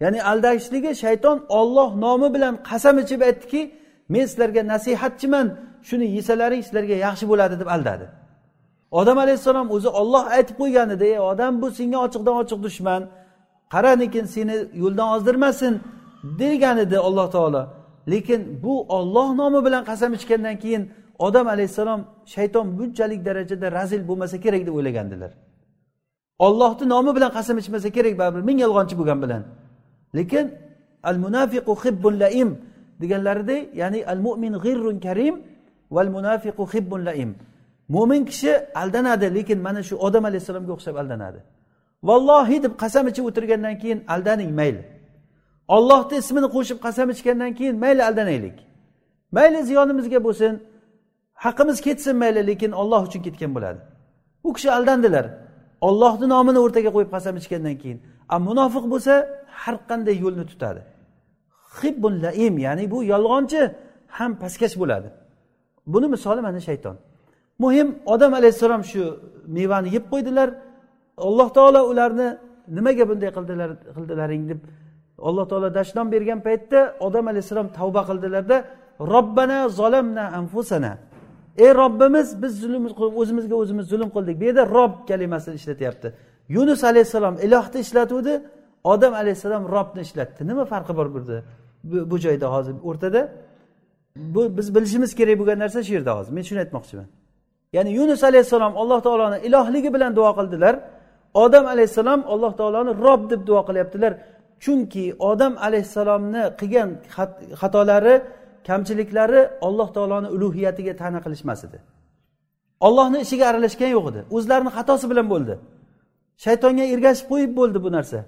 Ya'ni aldashligi shayton olloh nomi bilan qasam ichib aytdiki men sizlarga nasihatchiman shuni yesalaring sizlarga yaxshi bo'ladi deb aldadi. Odam alayhissalom o'zi olloh aytib qo'ygan edi ey odam bu senga ochiqdan ochiq dushman. Qaranikin seni yo'ldan ozdirmasin degan edi alloh taolo. Lekin bu olloh nomi bilan qasam ichgandan keyin odam alayhissalom shayton bunchalik darajada razil bo'lmasa kerak deb o'ylagandilar. Ollohni nomi bilan qasam ichmasa kerak baribir ming yolg'onchi bo'lgan bilan. Lekin al munafiqu hibbun laim deganlaridek ya'ni al mo'min g'irrun karim val munafiqu hibbun laim. Mo'min kishi aldanadi lekin mana shu odam alayhissalomga o'xshab aldanadi. Vallohi deb qasam ichib o'tirgandan keyin aldaning mayli. Ollohni ismini qo'shib qasam ichgandan keyin mayli aldanaylik. Mayli ziyonimizga bo'lsin haqimiz ketsin mayli lekin olloh uchun ketgan bo'ladi. U kishi aldandilar. Ollohni nomini o'rtaga qo'yib qasam ichgandan keyin. A munofiq bo'lsa har qanday yo'lni tutadi. Hibbun laim ya'ni bu yolg'onchi ham pastkash bo'ladi. Buni misoli mana shayton. Muhim odam alayhissalom shu mevani yeb qo'ydilar. Alloh taolo ularni nimaga bunday qildilar qildilaring deb alloh taolo dashnom bergan paytda odam alayhissalom tavba qildilarda robbana zolamna anfusana. Ey robbimiz biz zulm o'zimizga o'zimiz zulm qildik. Bu yerda rob kalimasini ishlatyapti. Yunus alayhissalom ilohni ishlatuvdi. Odam alayhissalom robni ishlatdi. Nima farqi bor bu bu joyda hozir o'rtada? Bu biz bilishimiz kerak bo'lgan narsa shu yerda hozir. Men shuni aytmoqchiman. Ya'ni yunus alayhissalom alloh taoloni ilohligi bilan duo qildilar. Odam alayhissalom alloh taoloni rob deb duo qilyaptilar. Chunki odam alayhissalomni qilgan xatolari kamchiliklari alloh taoloni ulug'iyatiga ta'na qilishmas edi. Ollohni ishiga aralashgan yo'q edi. O'zlarini xatosi bilan bo'ldi. Shaytonga ergashib qo'yib bo'ldi bu narsa.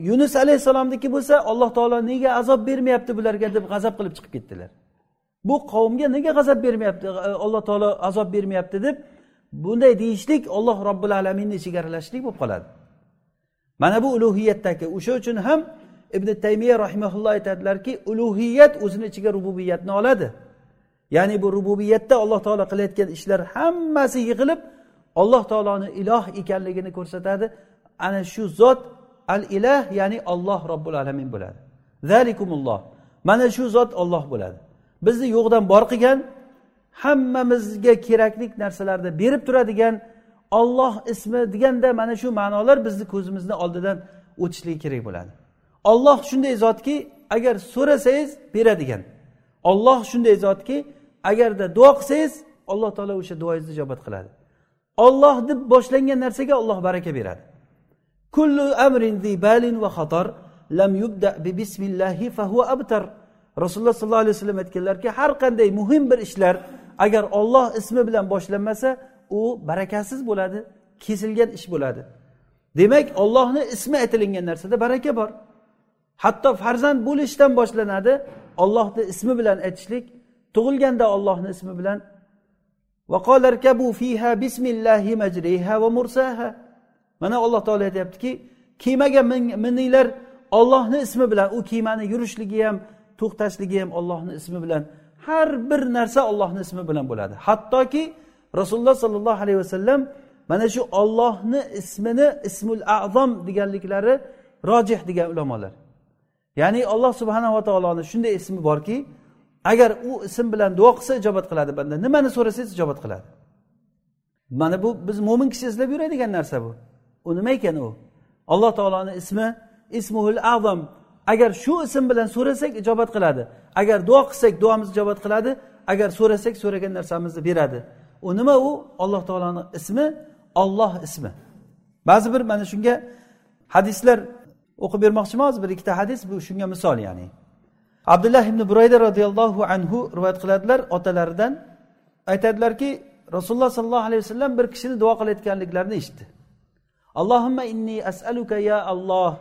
Yunus alayhissalomniki bo'lsa alloh taolo nega azob bermayapti bularga deb g'azab qilib chiqib ketdilar. Bu qavmga nega g'azab bermayapti e, alloh taolo azob bermayapti deb bunday deyishlik olloh robbil alaminni ichiga aralashishlik bo'lib qoladi. Mana bu ulug'iyatdagi o'sha uchun ham ibn taymiya rahimaulloh aytadilarki ulug'iyat o'zini ichiga rububiyatni oladi. Ya'ni bu rububiyatda alloh taolo qilayotgan ishlar hammasi yig'ilib alloh taoloni iloh ekanligini ko'rsatadi. Ana shu zot al ilah ya'ni olloh robbil alamin bo'ladi. Zalikumulloh. Mana shu zot olloh bo'ladi. Bizni yo'qdan bor qilgan hammamizga kerakli narsalarni berib turadigan olloh ismi deganda mana shu ma'nolar bizni ko'zimizni oldidan o'tishligi kerak bo'ladi. Olloh shunday zotki agar so'rasangiz beradigan. Olloh shunday zotki agarda duo qilsangiz alloh taolo o'sha duoyingizni ijobat qiladi. Olloh deb boshlangan narsaga olloh baraka beradi. Kullu amrin balin va xatar lam yubda bi bismillahi fahuva abtar. Rasululloh sollallohu alayhi vasallam aytganlarki har qanday muhim bir ishlar agar olloh ismi bilan boshlanmasa u barakasiz bo'ladi kesilgan ish bo'ladi. Demak ollohni ismi aytilingan narsada baraka bor. Hatto farzand bo'lishdan boshlanadi ollohni ismi bilan aytishlik tug'ilganda ollohni ismi bilan. Mana alloh taolo aytyaptiki kemaga mininglar ollohni ismi bilan u kemani yurishligi ham to'xtashligi ham ollohni ismi bilan har bir narsa ollohni ismi bilan bo'ladi. Hattoki rasululloh sollallohu alayhi vasallam mana shu ollohni ismini ismul azom deganliklari rojih degan ulamolar. Ya'ni alloh subhanava taoloni shunday ismi borki agar u ism bilan duo qilsa ijobat qiladi banda. Nimani so'rasangiz ijobat qiladi. Mana bu biz mo'min kishi izlab yuradigan narsa bu. U nima ekan u? Alloh taoloni ismi ismuhul azam. Agar shu ism bilan so'rasak ijobat qiladi. Agar duo qilsak duomiz ijobat qiladi. Agar so'rasak so'ragan narsamizni beradi. U nima u? Alloh taoloni ismi olloh ismi. Ba'zi bir mana shunga hadislar o'qib bermoqchiman hozir bir ikkita hadis bu shunga misol ya'ni. Abdulloh ibn burayda roziyallohu anhu rivoyat qiladilar. Otalaridan aytadilarki rasululloh sollallohu alayhi vasallam bir kishini duo qilayotganliklarini eshitdi. اللهم إني أسألك يا الله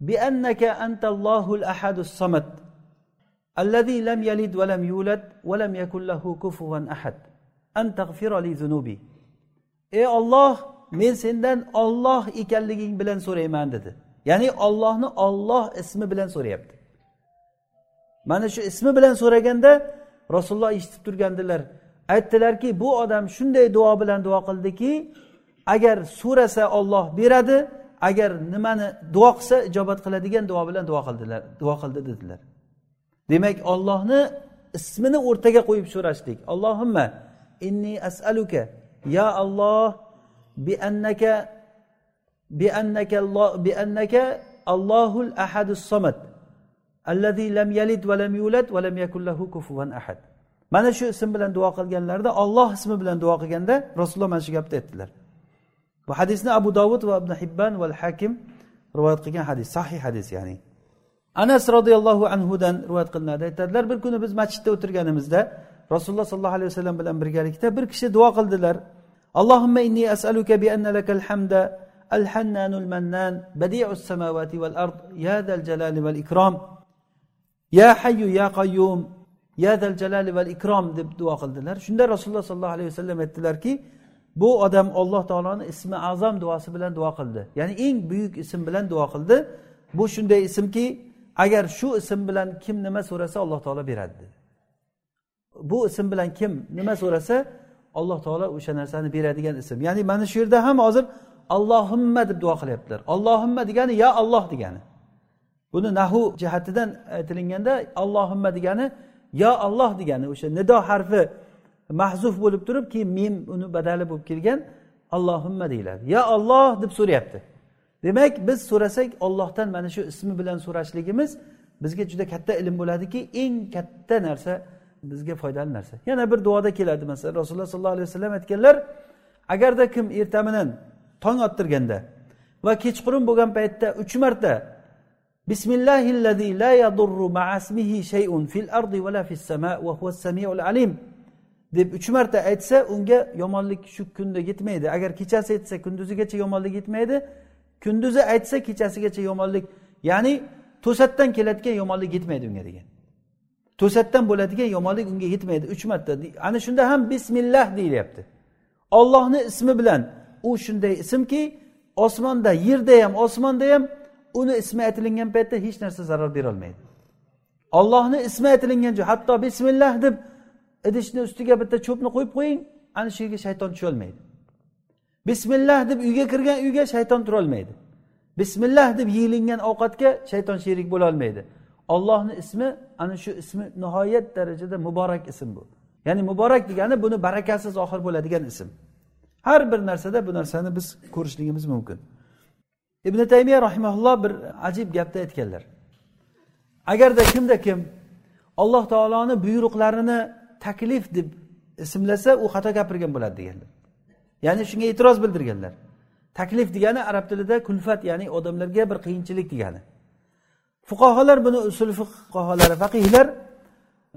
بأنك أنت الله الأحد الصمد الذي لم يلد ولم يولد ولم يكن له كفوا أحد أن تغفر لي ذنوبي ey olloh men sendan olloh ekanliging bilan so'rayman dedi ya'ni ollohni olloh ismi bilan so'rayapti mana shu ismi bilan so'raganda rasululloh eshitib turgandilar aytdilarki bu odam shunday duo bilan duo qildiki agar so'rasa olloh beradi agar nimani duo qilsa ijobat qiladigan duo bilan duo qildilar duo qildi dedilar. Demak ollohni ismini o'rtaga qo'yib so'rashdik. Allohimma inni asaluka ya alloh bi annaka bi annaka bi annaka allohul ahadus somad allazi lam yalid va lam yulad va lam yakul lahu kufuvan ahad. Mana shu ism bilan duo qilganlarida olloh ismi bilan duo qilganda rasululloh mana shu gapni aytdilar. Bu hadisni abu dovud va ibn hibban va hakim rivoyat qilgan hadis sahih hadis ya'ni. Anas roziyallohu anhudan rivoyat qilinadi. Aytadilar bir kuni biz masjidda o'tirganimizda rasululloh sollallohu alayhi vasallam bilan birgalikda bir kishi duo qildilar. Allohimma inni asaluka bi anna lakal hamda al hannanul mannan badi'us samawati val ard ya zal jalali val ikrom ya hayyu ya qayyum ya zal jalali val ikrom deb duo qildilar. Shunda rasululloh sollallohu alayhi vasallam aytdilarki bu odam alloh taoloni ismi azam duosi bilan duo qildi. Ya'ni eng buyuk ism bilan duo qildi. Bu shunday ismki agar shu ism bilan kim nima so'rasa alloh taolo beradi. Bu ism bilan kim nima so'rasa alloh taolo o'sha narsani beradigan ism. Ya'ni mana shu yerda ham hozir allohimma deb duo qilyaptilar. Allohimma degani ya alloh degani. Buni nahu jihatidan aytilganda allohimma degani yo alloh degani. O'sha nido harfi mahzuf bo'lib turib keyin mim uni badali bo'lib kelgan allohimma deyiladi. Ya olloh deb so'rayapti. Demak biz so'rasak ollohdan mana shu ismi bilan so'rashligimiz bizga juda katta ilm bo'ladiki eng katta narsa bizga foydali narsa. Yana bir duoda keladi masalan rasululloh sollallohu alayhi vasallam aytganlar agarda kim ertaminan tong ottirganda va kechqurun bo'lgan paytda uch marta bismillahillazi la yadurru ma'asmihi shay'un fil ardi va la fis sama va huwas samiul alim deb uch marta aytsa unga yomonlik shu kunda yetmaydi. Agar kechasi aytsa kunduzigacha yomonlik yetmaydi. Kunduzi aytsa kechasigacha yomonlik ya'ni to'satdan keladigan yomonlik yetmaydi unga degan. To'satdan bo'ladigan yomonlik unga yetmaydi uch marta. Ana shunda ham bismillah deyilyapti. Ollohni ismi bilan u shunday ismki osmonda yerda ham osmonda ham uni ismi aytilingan paytda hech narsa zarar berolmaydi. Ollohni ismi aytilingan joy hatto bismillah deb idishni ustiga bitta cho'pni qo'yib qo'ying. Ana shu yerga shayton tusholmaydi. Bismillah deb uyga kirgan uyga shayton turolmaydi. Bismillah deb yeyilingan ovqatga shayton sherik bo'lolmaydi. Ollohni ismi ana shu ismi nihoyat darajada muborak ism bu. Ya'ni muborak degani buni barakasi zohir bo'ladigan ism. Har bir narsada bu narsani biz ko'rishligimiz mumkin. Ibn taymiya rahimaulloh bir ajib gapni aytganlar. Agarda kimda kim alloh taoloni buyruqlarini taklif deb ismlasa u xato gapirgan bo'ladi deganlar. Ya'ni shunga e'tiroz bildirganlar. Taklif degani arab tilida kulfat ya'ni odamlarga bir qiyinchilik degani. Fuqaholar buni usul fuqarolar faqihlar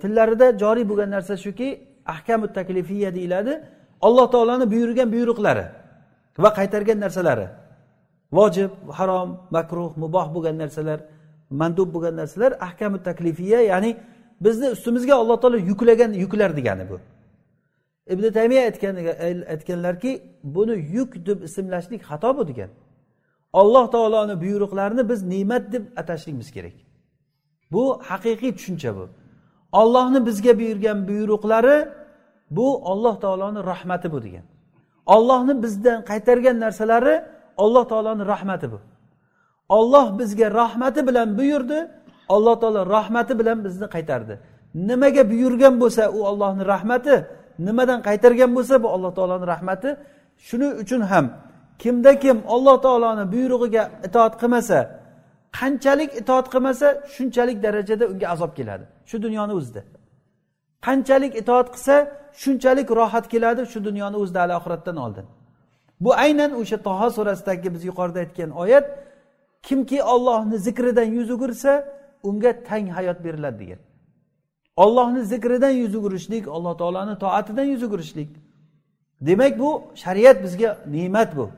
tillarida joriy bo'lgan narsa shuki ahkamu taklifiya deyiladi alloh taoloni buyurgan buyruqlari va qaytargan narsalari. Vojib harom makruh muboh bo'lgan narsalar mandub bo'lgan narsalar ahkamu taklifiya ya'ni bizni ustimizga alloh taolo yuklagan yuklar degani bu. Ibn taymiya aytganlarki buni yuk deb ismlashlik xato bu degan. Alloh taoloni buyruqlarini biz ne'mat deb atashligimiz kerak. Bu haqiqiy tushuncha bu. Ollohni bizga buyurgan buyruqlari bu olloh taoloni rahmati bu degan. Ollohni bizdan qaytargan narsalari olloh taoloni rahmati bu. Olloh bizga rahmati bilan buyurdi alloh taolo rahmati bilan bizni qaytardi. Nimaga buyurgan bo'lsa u ollohni rahmati nimadan qaytargan bo'lsa bu alloh taoloni rahmati. Shuning uchun ham kimda kim olloh taoloni buyrug'iga itoat qilmasa qanchalik itoat qilmasa shunchalik darajada unga azob keladi. Shu dunyoni o'zida. Qanchalik itoat qilsa shunchalik rohat keladi shu dunyoni o'zida hali oxiratdan oldin. Bu aynan o'sha toho surasidagi biz yuqorida aytgan oyat kimki ollohni zikridan yuz o'girsa unga tang hayot beriladi degan. Ollohni zikridan yuz o'girishlik alloh taoloni toatidan yuz o'girishlik demak bu shariat bizga ne'mat bu.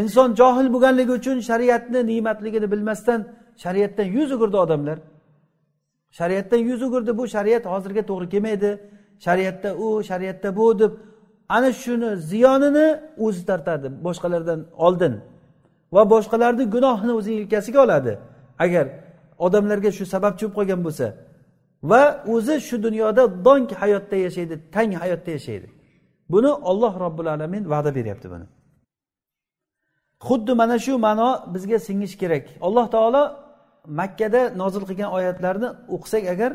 Inson johil bo'lganligi uchun shariatni ne'matligini bilmasdan shariatdan yuz o'girdi odamlar. Shariatdan yuz o'girdi bu shariat hozirga to'g'ri kelmaydi. Shariatda u shariatda bu deb ana shuni ziyonini o'zi tortadi boshqalardan oldin. Va boshqalarni gunohini o'zi yelkasiga oladi. Agar odamlarga shu sababchi bo'lib qolgan bo'lsa va o'zi shu dunyoda dong hayotda yashaydi tang hayotda yashaydi. Buni olloh robbil alamin va'da beryapti buni. Xuddi mana shu ma'no bizga singishi kerak. Alloh taolo makkada nozil qilgan oyatlarni o'qisak agar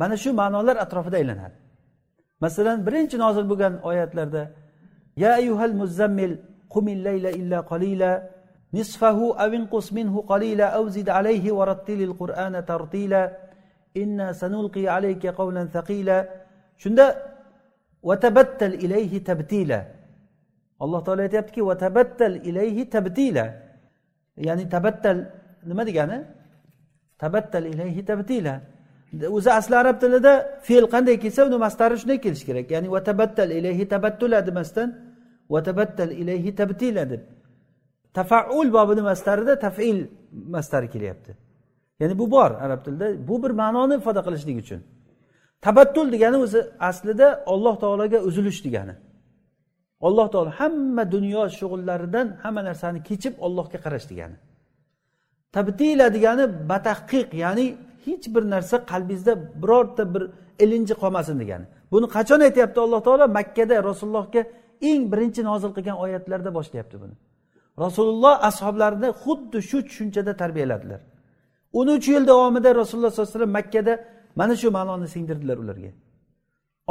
mana shu ma'nolar atrofida aylanadi. Masalan birinchi nozil bo'lgan oyatlarda ya ayyuhal muzammil qumil layla illa qalila nisfahu aw inqus minhu قليلا aw zid alayhi wa rattilil qur'ana tartila. Inna sanulqi alayka qawlan thaqila. Shunda vatabattal ilayhi tabtila. Alloh taolo aytyaptiki vatabattal ilayhi tabtila. Ya'ni tabattal nima degani? Tabattal ilayhi tabtila. O'zi asli arab tilida fe'l qanday kelsa uni mastari shunday kelishi kerak. Ya'ni vatabattal ilayhi tabattula demasdan vatabattal ilayhi tabtila deb. Tafaul bobini mastarida tafil mastari kelyapti. Ya'ni bu bor arab tilida. Bu bir ma'noni ifoda qilishlik uchun. Tabattul degani o'zi aslida olloh taologa uzilish degani. Alloh taolo hamma dunyo shug'ullaridan hamma narsani kechib ollohga qarash degani. Tabtila degani batahqiq ya'ni hech bir narsa qalbingizda birorta bir ilinji qolmasin degani. Buni qachon aytyapti alloh taolo? Makkada rasulullohga eng birinchi nozil qilgan oyatlarda boshlayapti buni. Rasululloh ashoblarini xuddi shu tushunchada tarbiyaladilar. O'n uch yil davomida rasululloh sollallohu alayhi vasallam makkada mana shu ma'noni singdirdilar ularga.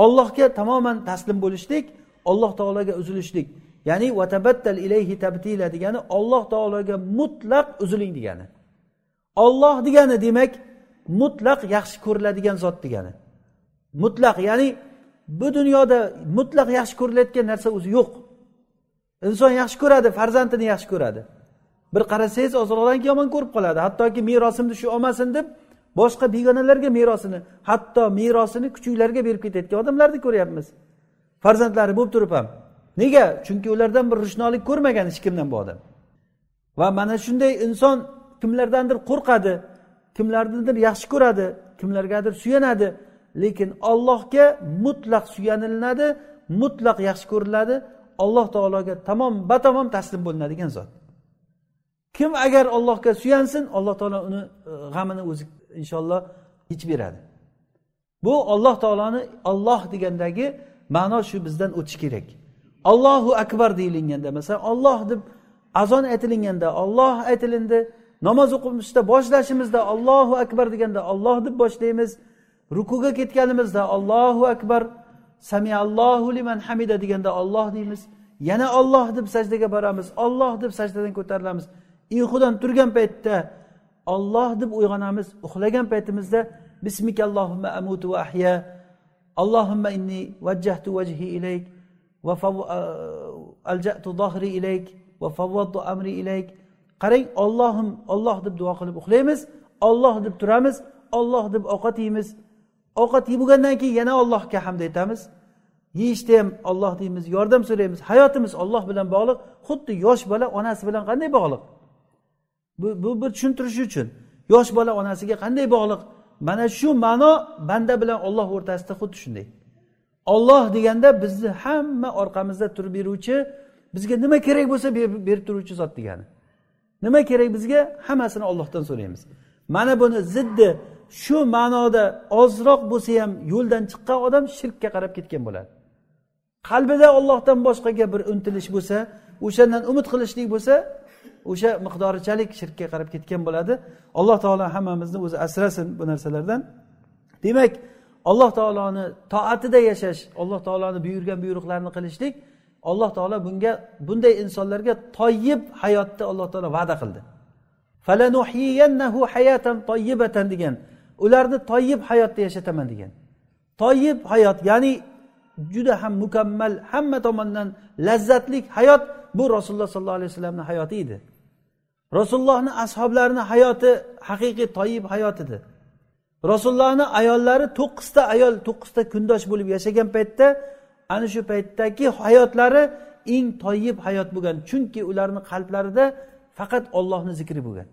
Ollohga tamoman taslim bo'lishlik olloh taologa uzilishlik ya'ni vatabattal ilayhi tabtila degani olloh taologa mutlaq uziling degani. Olloh degani demak mutlaq yaxshi ko'riladigan zot degani. Mutlaq ya'ni bu dunyoda mutlaq yaxshi ko'rilayotgan narsa o'zi yo'q. Inson yaxshi ko'radi farzandini yaxshi ko'radi. Bir qarasangiz ozroqdan keyin yomon ko'rib qoladi. Hattoki merosimni shu olmasin deb boshqa begonalarga merosini hatto merosini kuchuklarga berib ketayotgan odamlarni ko'ryapmiz. Farzandlari bo'lib turib ham. Nega? Chunki ulardan bir ro'shnolik ko'rmagan hech kimdan bu odam. Va mana shunday inson kimlardandir qo'rqadi kimlarnidir yaxshi ko'radi kimlargadir suyanadi. Lekin ollohga mutlaq suyanilinadi mutlaq yaxshi ko'riladi. Alloh taologa tamom batamom taslim bo'linadigan zot. Kim agar allohga suyansin alloh taolo uni e, g'amini o'zi inshaalloh yechib beradi. Bu olloh taoloni olloh degandagi ma'no shu bizdan o'tishi kerak. Allohu akbar deyilganda masalan olloh deb azon aytilganda olloh aytilindi namoz o'qishda boshlashimizda allohu akbar deganda olloh deb boshlaymiz rukuga ketganimizda allohu akbar samiallohu liman hamida deganda olloh deymiz. Yana olloh deb sajdaga boramiz. Olloh deb sajdadan ko'tarilamiz. Uyqudan turgan paytda olloh deb uyg'onamiz. Uxlagan paytimizda bismika allohumma amutu va ahya. Allohumma inni vajjahtu vajhi ilayk va uh, aljatu zohri ilayk va favvattu amri ilayk. Qarang ollohim olloh deb duo qilib uxlaymiz. Olloh deb turamiz. Olloh deb ovqat yeymiz. Ovqat yeb bo'lgandan keyin yana allohga hamd aytamiz. Yeyishda ham olloh deymiz yordam so'raymiz. Hayotimiz olloh bilan bog'liq xuddi yosh bola onasi bilan qanday bog'liq? Bu bu bir tushuntirish uchun. Yosh bola onasiga qanday bog'liq? Mana shu ma'no banda bilan olloh o'rtasida xuddi shunday. Olloh deganda bizni hamma orqamizda turib beruvchi bizga nima kerak bo'lsa berib turuvchi zot degani. Nima kerak bizga? Hammasini ollohdan so'raymiz. Mana buni ziddi shu ma'noda ozroq bo'lsa ham yo'ldan chiqqan odam shirkka qarab ketgan bo'ladi. Qalbida ollohdan boshqaga bir intilish bo'lsa o'shandan umid qilishlik bo'lsa o'sha miqdorichalik shirkka qarab ketgan bo'ladi. Alloh taolo hammamizni o'zi asrasin bu narsalardan. Demak alloh taoloni toatida yashash alloh taoloni buyurgan buyruqlarini qilishlik alloh taolo bunga bunday insonlarga toyib hayotni alloh taolo va'da qildi. Degan ularni toyib hayotda yashataman degan. Toyib hayot ya'ni juda ham mukammal hamma tomondan lazzatli hayot bu rasululloh sollallohu alayhi vasallamni hayoti edi. Rasulullohni ashoblarini hayoti haqiqiy toyib hayot edi. Rasulullohni ayollari to'qqizta ayol to'qqizta kundosh bo'lib yashagan paytda ana shu paytdagi hayotlari eng toyib hayot bo'lgan chunki ularni qalblarida faqat ollohni zikri bo'lgan.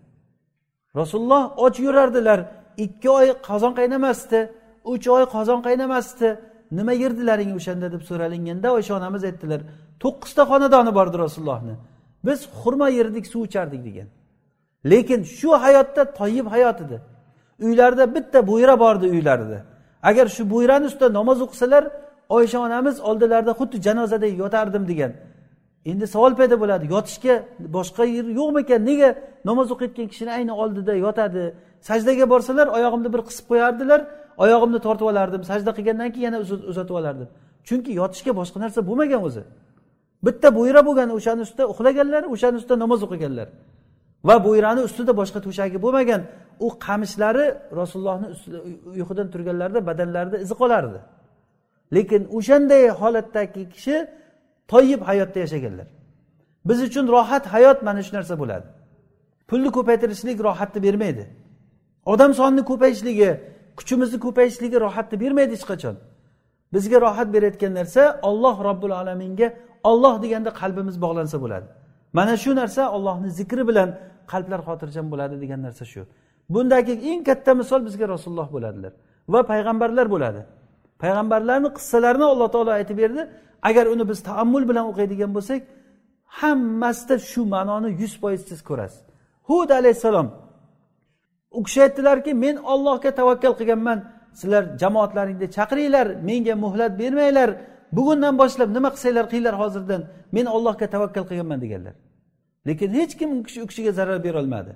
Rasululloh och yurardilar ikki oy qozon qaynamasdi uch oy qozon qaynamasdi. Nima yerdilaring o'shanda deb so'ralinganda oysha onamiz aytdilar to'qqizta xonadoni bordi rasulullohni. Biz xurmo yerdik suv ichardik degan. Lekin shu hayotda toyib hayot edi. Uylarida bitta bo'yra bordi uylarida agar shu bo'yrani ustida namoz o'qisalar oysha onamiz oldilarida xuddi janozada yotardim degan. Endi savol paydo bo'ladi yotishga boshqa yer yo'qmikan? Nega namoz o'qiyotgan kishini ayni oldida yotadi? Sajdaga borsalar oyog'imni bir qisib qo'yardilar oyog'imni tortib olardim. Sajda qilgandan keyin yana uzatib olardim. Chunki yotishga boshqa narsa bo'lmagan o'zi. Bitta bo'yra bo'lgan o'shani ustida uxlaganlar o'shani ustida namoz o'qiganlar. Va bo'yrani ustida boshqa to'shagi bo'lmagan u qamishlari rasulullohni uyqudan turganlarida badanlarida izi qolardi. Lekin o'shanday holatdagi kishi toyib hayotda yashaganlar. Biz uchun rohat hayot mana shu narsa bo'ladi. Pulni ko'paytirishlik rohatni bermaydi. Odam sonini ko'payishligi kuchimizni ko'payishligi rohatni bermaydi hech qachon. Bizga rohat berayotgan narsa olloh robbil alaminga olloh deganda qalbimiz bog'lansa bo'ladi. Mana shu narsa ollohni zikri bilan qalblar xotirjam bo'ladi degan narsa shu. Bundagi eng katta misol bizga rasululloh bo'ladilar va payg'ambarlar bo'ladi. Payg'ambarlarni qissalarini alloh taolo aytib berdi. Agar uni biz taammul bilan o'qiydigan bo'lsak hammasida shu ma'noni yuz foiz siz ko'rasiz. Hud alayhissalom u kishi aytdilarki men ollohga tavakkal qilganman. Sizlar jamoatlaringni chaqiringlar menga muhlat bermanglar. Bugundan boshlab nima qilsanglar qilinglar hozirdan. Men ollohga tavakkal qilganman deganlar. Lekin hech kim u kishi u kishiga zarar berolmadi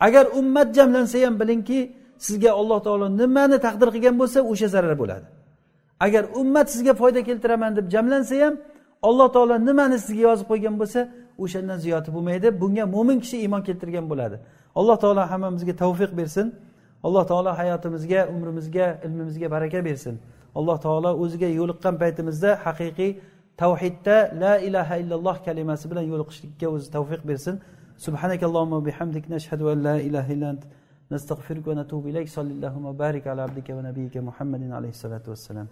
agar ummat jamlansa ham bilingki sizga alloh taolo nimani taqdir qilgan bo'lsa o'sha zarar bo'ladi. Agar ummat sizga foyda keltiraman deb jamlansa ham alloh taolo nimani sizga yozib qo'ygan bo'lsa o'shandan ziyodi bo'lmaydi. Bunga mo'min kishi iymon keltirgan bo'ladi. alloh taolo hammamizga tavfiq bersin alloh taolo hayotimizga umrimizga ilmimizga baraka bersin alloh taolo o'ziga yo'liqqan paytimizda haqiqiy tavhidda la ilaha illalloh kalimasi bilan yo'liqishlikka o'zi tavfiq bersin سبحانك اللهم وبحمدك نشهد أن لا إله إلا أنت نستغفرك ونتوب إليك صلى الله وبارك على عبدك ونبيك محمد عليه الصلاة والسلام